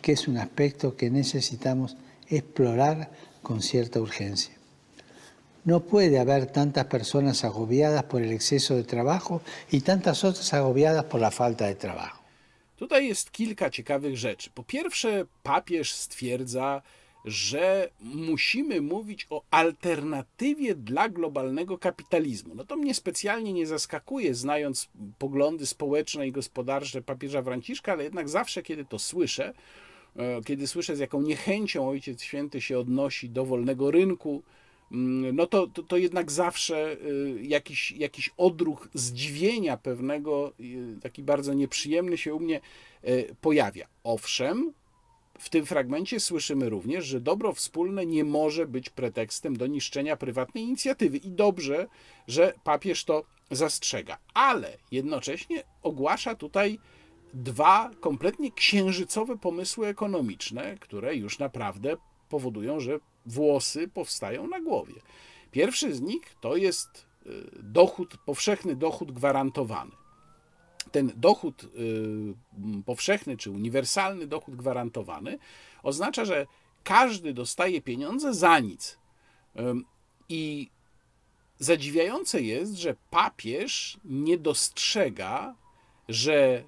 que es un aspecto que necesitamos explorar con cierta urgencia. No puede haber tantas personas agobiadas por el exceso de trabajo y tantas otras agobiadas por la falta de trabajo. Tutaj jest kilka ciekawych rzeczy. Po pierwsze, papież stwierdza, że musimy mówić o alternatywie dla globalnego kapitalizmu. No to mnie specjalnie nie zaskakuje, znając poglądy społeczne i gospodarcze papieża Franciszka, ale jednak zawsze, kiedy to słyszę, e, kiedy słyszę, z jaką niechęcią Ojciec Święty się odnosi do wolnego rynku, no to, to, to jednak zawsze e, jakiś, jakiś odruch zdziwienia pewnego, e, taki bardzo nieprzyjemny się u mnie pojawia. Owszem, w tym fragmencie słyszymy również, że dobro wspólne nie może być pretekstem do niszczenia prywatnej inicjatywy. I dobrze, że papież to zastrzega. Ale jednocześnie ogłasza tutaj dwa kompletnie księżycowe pomysły ekonomiczne, które już naprawdę powodują, że włosy powstają na głowie. Pierwszy z nich to jest y, dochód, powszechny dochód gwarantowany ten dochód y, powszechny czy uniwersalny dochód gwarantowany oznacza, że każdy dostaje pieniądze za nic. I zadziwiające jest, że papież nie dostrzega, że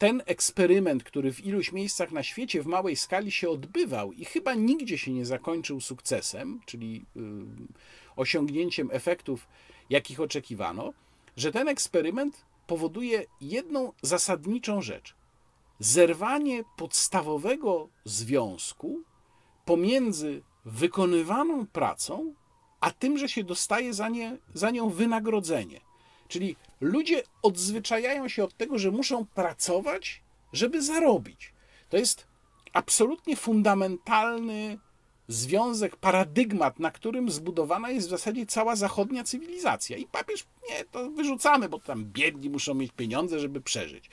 ten eksperyment, który w iluś miejscach na świecie w małej skali się odbywał i chyba nigdzie się nie zakończył sukcesem, czyli osiągnięciem efektów, jakich oczekiwano, że ten eksperyment powoduje jedną zasadniczą rzecz: zerwanie podstawowego związku pomiędzy wykonywaną pracą, a tym, że się dostaje za, nie, za nią wynagrodzenie. Czyli ludzie odzwyczajają się od tego, że muszą pracować, żeby zarobić. To jest absolutnie fundamentalny związek, paradygmat, na którym zbudowana jest w zasadzie cała zachodnia cywilizacja. I papież, nie, to wyrzucamy, bo tam biedni muszą mieć pieniądze, żeby przeżyć.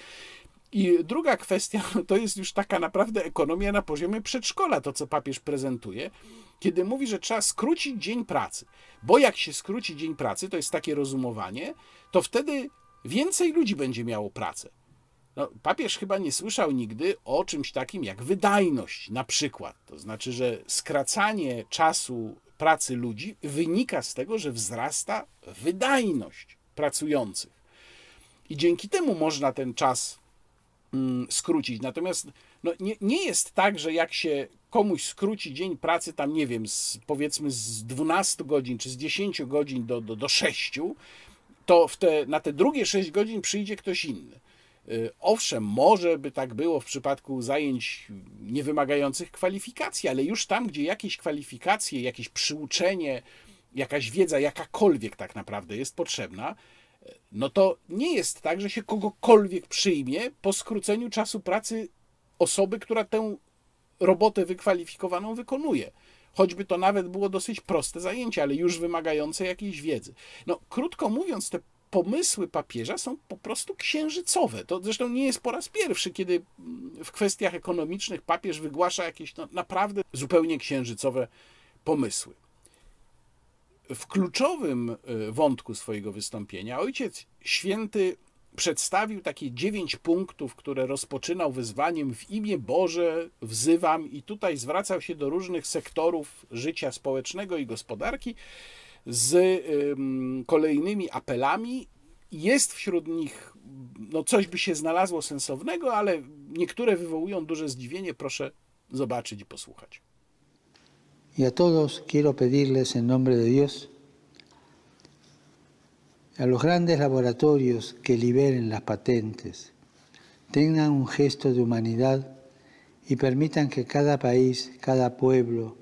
I druga kwestia to jest już taka naprawdę ekonomia na poziomie przedszkola, to co papież prezentuje, kiedy mówi, że trzeba skrócić dzień pracy. Bo jak się skróci dzień pracy, to jest takie rozumowanie, to wtedy więcej ludzi będzie miało pracę. No, papież chyba nie słyszał nigdy o czymś takim jak wydajność, na przykład. To znaczy, że skracanie czasu pracy ludzi wynika z tego, że wzrasta wydajność pracujących. I dzięki temu można ten czas skrócić. Natomiast no, nie, nie jest tak, że jak się komuś skróci dzień pracy, tam nie wiem, z, powiedzmy z 12 godzin czy z 10 godzin do, do, do 6, to te, na te drugie 6 godzin przyjdzie ktoś inny. Y, owszem, może by tak było w przypadku zajęć niewymagających kwalifikacji, ale już tam, gdzie jakieś kwalifikacje, jakieś przyuczenie, jakaś wiedza, jakakolwiek tak naprawdę jest potrzebna, no to nie jest tak, że się kogokolwiek przyjmie po skróceniu czasu pracy osoby, która tę robotę wykwalifikowaną wykonuje. Choćby to nawet było dosyć proste zajęcie, ale już wymagające jakiejś wiedzy. No, krótko mówiąc, te pomysły papieża są po prostu księżycowe. To zresztą nie jest po raz pierwszy, kiedy w kwestiach ekonomicznych papież wygłasza jakieś no, naprawdę zupełnie księżycowe pomysły. W kluczowym y, wątku swojego wystąpienia ojciec święty przedstawił takie dziewięć punktów, które rozpoczynał wyzwaniem w imię Boże wzywam i tutaj zwracał się do różnych sektorów życia społecznego i gospodarki z kolejnymi apelami. Jest wśród nich, no coś by się znalazło sensownego, ale niektóre wywołują duże zdziwienie. Proszę zobaczyć i posłuchać. Y a todos quiero pedirles en nombre de Dios, a los grandes laboratorios que liberen las patentes, tengan un gesto de humanidad y permitan que cada país, cada pueblo,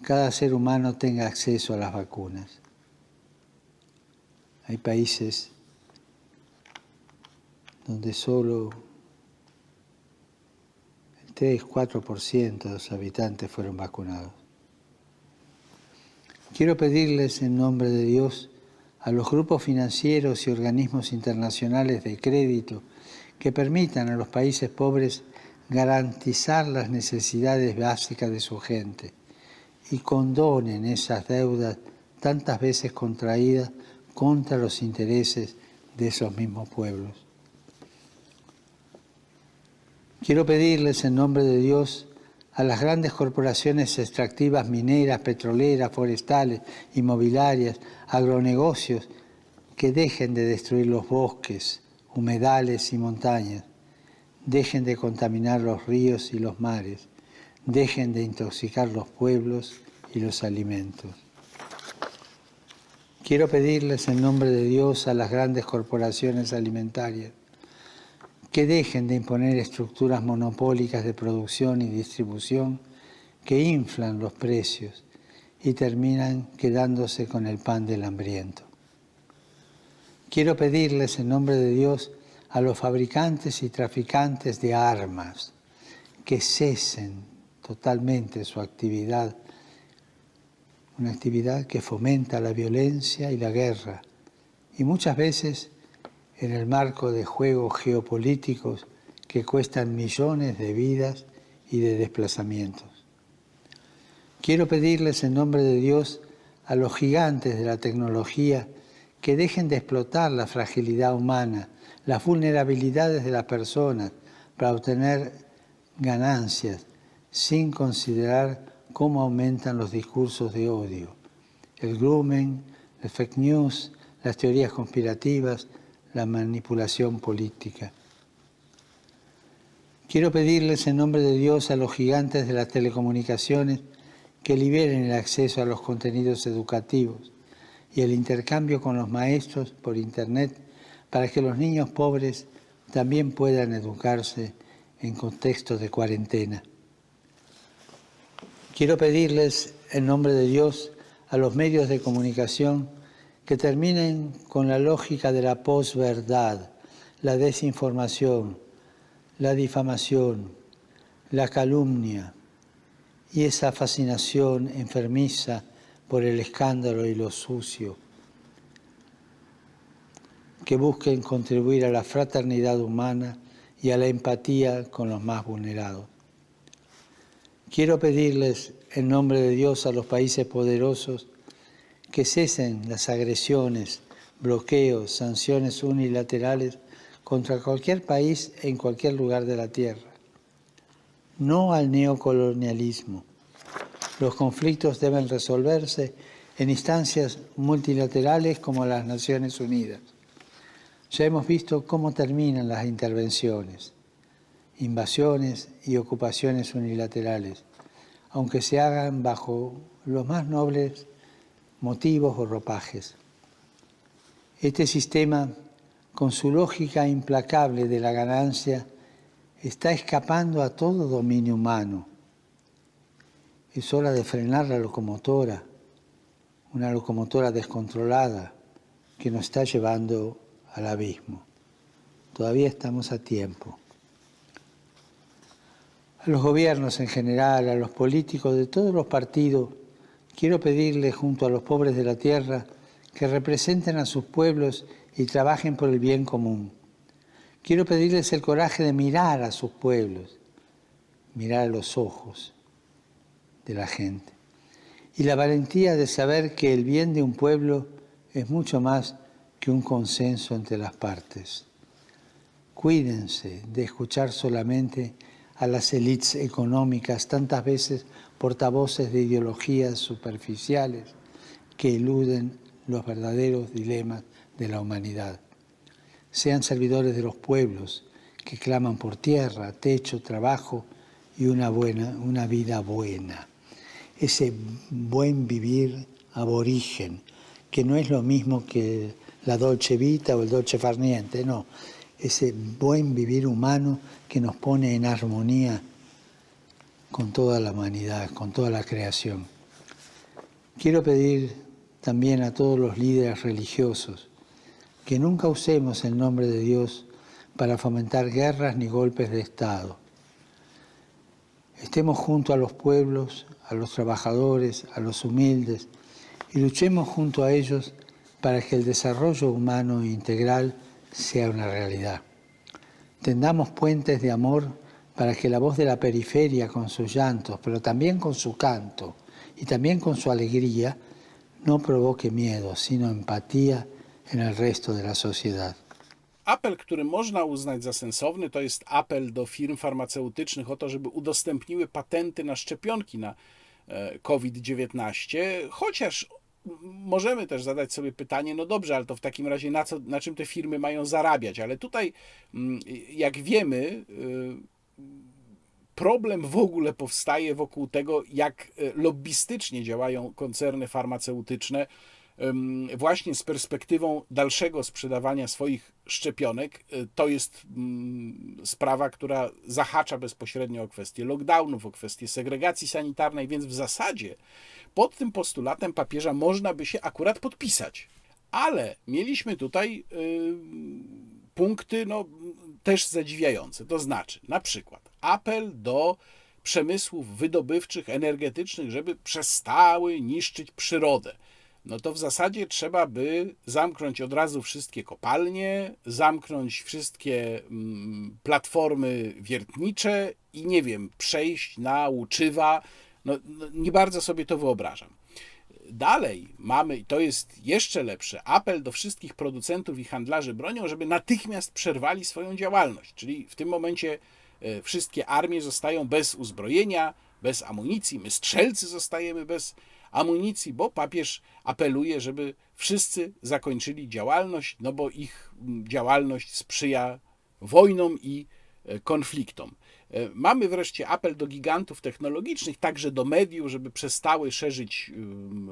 cada ser humano tenga acceso a las vacunas. Hay países donde solo el 3-4% de los habitantes fueron vacunados. Quiero pedirles en nombre de Dios a los grupos financieros y organismos internacionales de crédito que permitan a los países pobres garantizar las necesidades básicas de su gente y condonen esas deudas tantas veces contraídas contra los intereses de esos mismos pueblos. Quiero pedirles en nombre de Dios a las grandes corporaciones extractivas mineras, petroleras, forestales, inmobiliarias, agronegocios, que dejen de destruir los bosques, humedales y montañas, dejen de contaminar los ríos y los mares, dejen de intoxicar los pueblos y los alimentos. Quiero pedirles en nombre de Dios a las grandes corporaciones alimentarias que dejen de imponer estructuras monopólicas de producción y distribución que inflan los precios y terminan quedándose con el pan del hambriento. Quiero pedirles en nombre de Dios a los fabricantes y traficantes de armas que cesen totalmente su actividad, una actividad que fomenta la violencia y la guerra, y muchas veces en el marco de juegos geopolíticos que cuestan millones de vidas y de desplazamientos. Quiero pedirles en nombre de Dios a los gigantes de la tecnología que dejen de explotar la fragilidad humana, las vulnerabilidades de las personas para obtener ganancias sin considerar cómo aumentan los discursos de odio, el grooming, el fake news, las teorías conspirativas, la manipulación política. Quiero pedirles en nombre de Dios a los gigantes de las telecomunicaciones que liberen el acceso a los contenidos educativos y el intercambio con los maestros por Internet para que los niños pobres también puedan educarse en contextos de cuarentena. Quiero pedirles en nombre de Dios a los medios de comunicación que terminen con la lógica de la posverdad, la desinformación, la difamación, la calumnia y esa fascinación enfermiza por el escándalo y lo sucio, que busquen contribuir a la fraternidad humana y a la empatía con los más vulnerados. Quiero pedirles en nombre de Dios a los países poderosos que cesen las agresiones, bloqueos, sanciones unilaterales contra cualquier país en cualquier lugar de la tierra. No al neocolonialismo. Los conflictos deben resolverse en instancias multilaterales como las Naciones Unidas. Ya hemos visto cómo terminan las intervenciones, invasiones y ocupaciones unilaterales, aunque se hagan bajo los más nobles motivos o ropajes. Este sistema, con su lógica implacable de la ganancia, está escapando a todo dominio humano. Es hora de frenar la locomotora, una locomotora descontrolada que nos está llevando al abismo. Todavía estamos a tiempo. A los gobiernos en general, a los políticos de todos los partidos, quiero pedirles junto a los pobres de la tierra que representen a sus pueblos y trabajen por el bien común. Quiero pedirles el coraje de mirar a sus pueblos, mirar a los ojos de la gente y la valentía de saber que el bien de un pueblo es mucho más que un consenso entre las partes. Cuídense de escuchar solamente a las élites económicas, tantas veces portavoces de ideologías superficiales que eluden los verdaderos dilemas de la humanidad. Sean servidores de los pueblos que claman por tierra, techo, trabajo y una buena, una vida buena. Ese buen vivir aborigen, que no es lo mismo que la dolce vita o el dolce farniente, no. Ese buen vivir humano que nos pone en armonía con toda la humanidad, con toda la creación. Quiero pedir también a todos los líderes religiosos que nunca usemos el nombre de Dios para fomentar guerras ni golpes de Estado. Estemos junto a los pueblos, a los trabajadores, a los humildes y luchemos junto a ellos para que el desarrollo humano integral sea una realidad. Tendamos puentes de amor para que la voz de la periferia con sus llantos, pero también con su canto y también con su alegría, no provoque miedo, sino empatía en el resto de la sociedad. Apel, który można uznać za sensowny, to jest apel do firm farmaceutycznych o to, żeby udostępniły patenty na szczepionki na e, COVID-19, chociaż możemy też zadać sobie pytanie, no dobrze, ale to w takim razie na, co, na czym te firmy mają zarabiać? Ale tutaj, mm, jak wiemy, y, problem w ogóle powstaje wokół tego, jak e, lobbystycznie działają koncerny farmaceutyczne, właśnie z perspektywą dalszego sprzedawania swoich szczepionek. E, to jest mm, sprawa, która zahacza bezpośrednio o kwestię lockdownów, o kwestię segregacji sanitarnej, więc w zasadzie pod tym postulatem papieża można by się akurat podpisać. Ale mieliśmy tutaj punkty no, też zadziwiające. To znaczy, na przykład apel do przemysłów wydobywczych, energetycznych, żeby przestały niszczyć przyrodę. No to w zasadzie trzeba by zamknąć od razu wszystkie kopalnie, zamknąć wszystkie mm, platformy wiertnicze i nie wiem, przejść na łuczywa. No, no, nie bardzo sobie to wyobrażam. Dalej mamy, i to jest jeszcze lepsze, apel do wszystkich producentów i handlarzy bronią, żeby natychmiast przerwali swoją działalność. Czyli w tym momencie wszystkie armie zostają bez uzbrojenia, bez amunicji, my strzelcy zostajemy bez amunicji, bo papież apeluje, żeby wszyscy zakończyli działalność, no bo ich działalność sprzyja wojnom i e, konfliktom. E, mamy wreszcie apel do gigantów technologicznych, także do mediów, żeby przestały szerzyć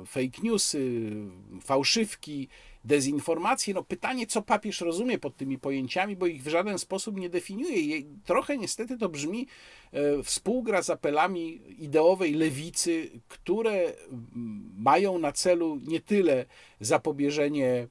fake newsy, fałszywki, dezinformacje. No pytanie, co papież rozumie pod tymi pojęciami, bo ich w żaden sposób nie definiuje. trochę niestety to brzmi e, współgra z apelami ideowej lewicy, które mają na celu nie tyle zapobieżenie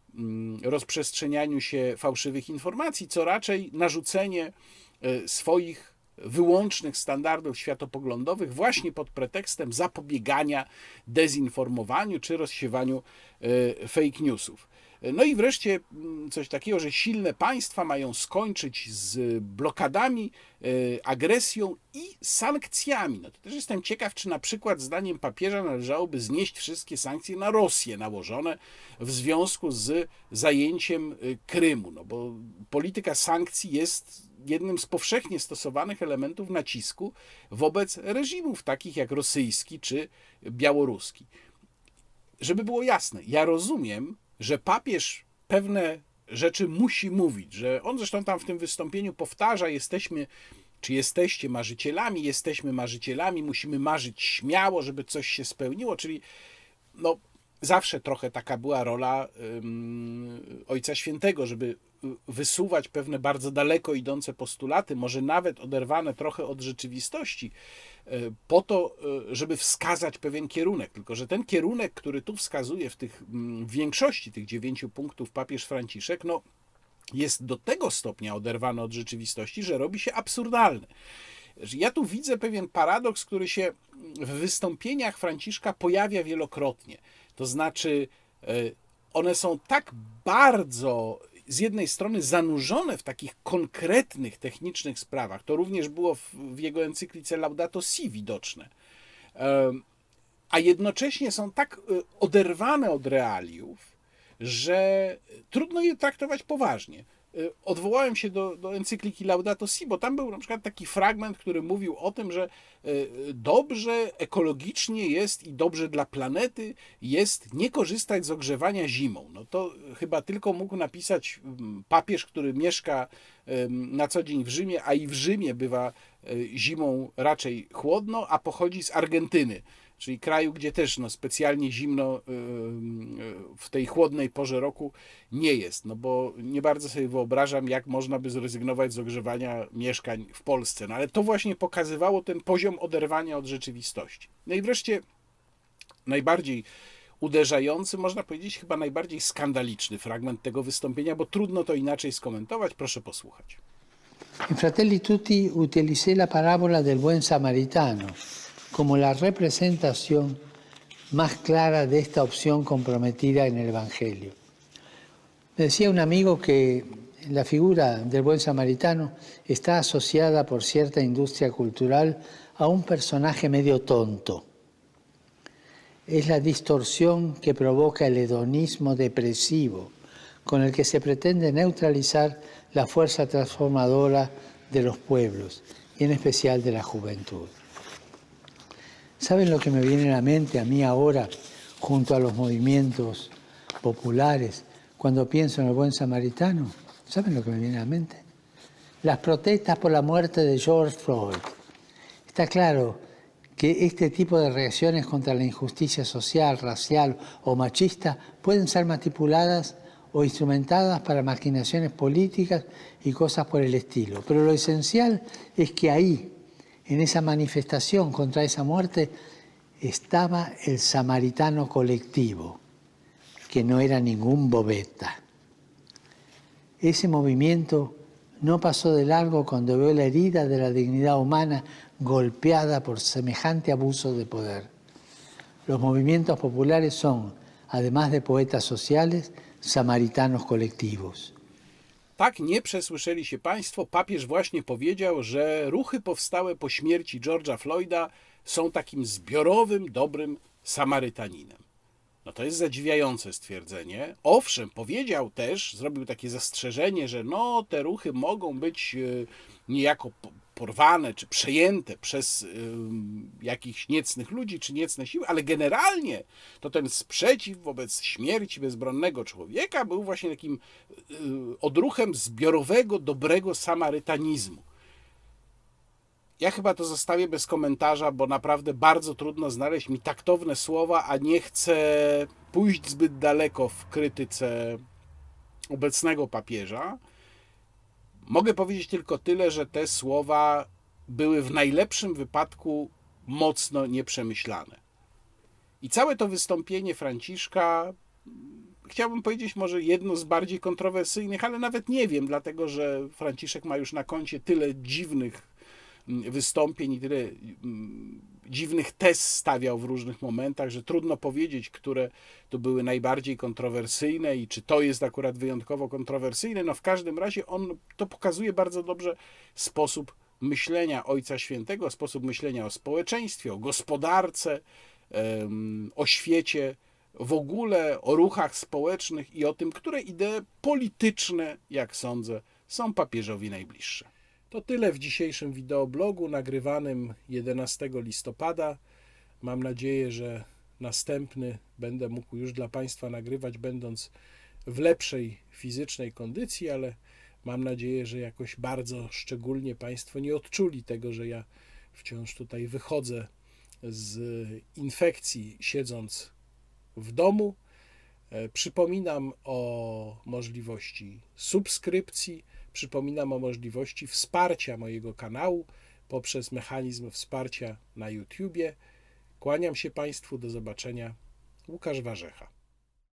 rozprzestrzenianiu się fałszywych informacji, co raczej narzucenie e, swoich wyłącznych standardów światopoglądowych właśnie pod pretekstem zapobiegania dezinformowaniu czy rozsiewaniu e, fake newsów. No i wreszcie mm, coś takiego, że silne państwa mają skończyć z blokadami, e, agresją i sankcjami. No to też jestem ciekaw, czy na przykład zdaniem papieża należałoby znieść wszystkie sankcje na Rosję nałożone w związku z zajęciem e, Krymu, no bo polityka sankcji jest jednym z powszechnie stosowanych elementów nacisku wobec reżimów takich jak rosyjski czy białoruski. Żeby było jasne, ja rozumiem, że papież pewne rzeczy musi mówić, że on zresztą tam w tym wystąpieniu powtarza, jesteśmy czy jesteście marzycielami, jesteśmy marzycielami, musimy marzyć śmiało, żeby coś się spełniło, czyli no, zawsze trochę taka była rola um, Ojca Świętego, żeby wysuwać pewne bardzo daleko idące postulaty, może nawet oderwane trochę od rzeczywistości, e, po to, e, żeby wskazać pewien kierunek. Tylko, że ten kierunek, który tu wskazuje w, tych, w większości tych dziewięciu punktów papież Franciszek, no, jest do tego stopnia oderwany od rzeczywistości, że robi się absurdalny. Ja tu widzę pewien paradoks, który się w wystąpieniach Franciszka pojawia wielokrotnie. To znaczy, e, one są tak bardzo z jednej strony zanurzone w takich konkretnych technicznych sprawach, to również było w, w jego encyklice Laudato Si widoczne, a jednocześnie są tak e, oderwane od realiów, że trudno je traktować poważnie. Y, odwołałem się do, do encykliki Laudato Si, bo tam był na przykład taki fragment, który mówił o tym, że y, dobrze ekologicznie jest i dobrze dla planety jest nie korzystać z ogrzewania zimą. No to chyba tylko mógł napisać mm, papież, który mieszka na co dzień w Rzymie, a i w Rzymie bywa y, zimą raczej chłodno, a pochodzi z Argentyny czyli kraju, gdzie też no, specjalnie zimno y, y, w tej chłodnej porze roku nie jest, no bo nie bardzo sobie wyobrażam, jak można by zrezygnować z ogrzewania mieszkań w Polsce, no ale to właśnie pokazywało ten poziom oderwania od rzeczywistości. No i wreszcie najbardziej uderzający, można powiedzieć chyba najbardziej skandaliczny fragment tego wystąpienia, bo trudno to inaczej skomentować, proszę posłuchać. Fratelli tutti utilicé la parabola del buen samaritano. Como la representación más clara de esta opción comprometida en el Evangelio. Decía un amigo que la figura del buen samaritano está asociada por cierta industria cultural a un personaje medio tonto. Es la distorsión que provoca el hedonismo depresivo con el que se pretende neutralizar la fuerza transformadora de los pueblos y en especial de la juventud. ¿Saben lo que me viene a la mente a mí ahora junto a los movimientos populares cuando pienso en el buen samaritano? ¿Saben lo que me viene a la mente? Las protestas por la muerte de George Floyd. Está claro que este tipo de reacciones contra la injusticia social, racial o machista pueden ser manipuladas o instrumentadas para maquinaciones políticas y cosas por el estilo. Pero lo esencial es que ahí, en esa manifestación contra esa muerte, estaba el samaritano colectivo, que no era ningún bobeta. Ese movimiento no pasó de largo cuando vio la herida de la dignidad humana golpeada por semejante abuso de poder. Los movimientos populares son, además de poetas sociales, samaritanos kolektywus. Tak nie przesłyszeli się Państwo. Papież właśnie powiedział, że ruchy powstałe po śmierci George'a Floyda są takim zbiorowym, dobrym Samarytaninem. No to jest zadziwiające stwierdzenie. Owszem, powiedział też, zrobił takie zastrzeżenie, że no te ruchy mogą być e, niejako porwane czy przejęte przez y, jakichś niecnych ludzi czy niecne siły, ale generalnie to ten sprzeciw wobec śmierci bezbronnego człowieka był właśnie takim y, odruchem zbiorowego, dobrego samarytanizmu. Ja chyba to zostawię bez komentarza, bo naprawdę bardzo trudno znaleźć mi taktowne słowa, a nie chcę pójść zbyt daleko w krytyce obecnego papieża. Mogę powiedzieć tylko tyle, że te słowa były w najlepszym wypadku mocno nieprzemyślane. I całe to wystąpienie Franciszka, chciałbym powiedzieć, może jedno z bardziej kontrowersyjnych, ale nawet nie wiem, dlatego że Franciszek ma już na koncie tyle dziwnych mm, wystąpień i tyle mm, dziwnych tez stawiał w różnych momentach, że trudno powiedzieć, które to były najbardziej kontrowersyjne i czy to jest akurat wyjątkowo kontrowersyjne. No w każdym razie on to pokazuje bardzo dobrze sposób myślenia Ojca Świętego, sposób myślenia o społeczeństwie, o gospodarce, o świecie, w ogóle o ruchach społecznych i o tym, które idee polityczne, jak sądzę, są papieżowi najbliższe. To tyle w dzisiejszym wideoblogu nagrywanym 11 listopada. Mam nadzieję, że następny będę mógł już dla Państwa nagrywać, będąc w lepszej fizycznej kondycji, ale mam nadzieję, że jakoś bardzo szczególnie Państwo nie odczuli tego, że ja wciąż tutaj wychodzę z infekcji, siedząc w domu. E, przypominam o możliwości subskrypcji Przypominam o możliwości wsparcia mojego kanału poprzez mechanizm wsparcia na YouTubie. Kłaniam się Państwu, do zobaczenia. Łukasz Warzecha.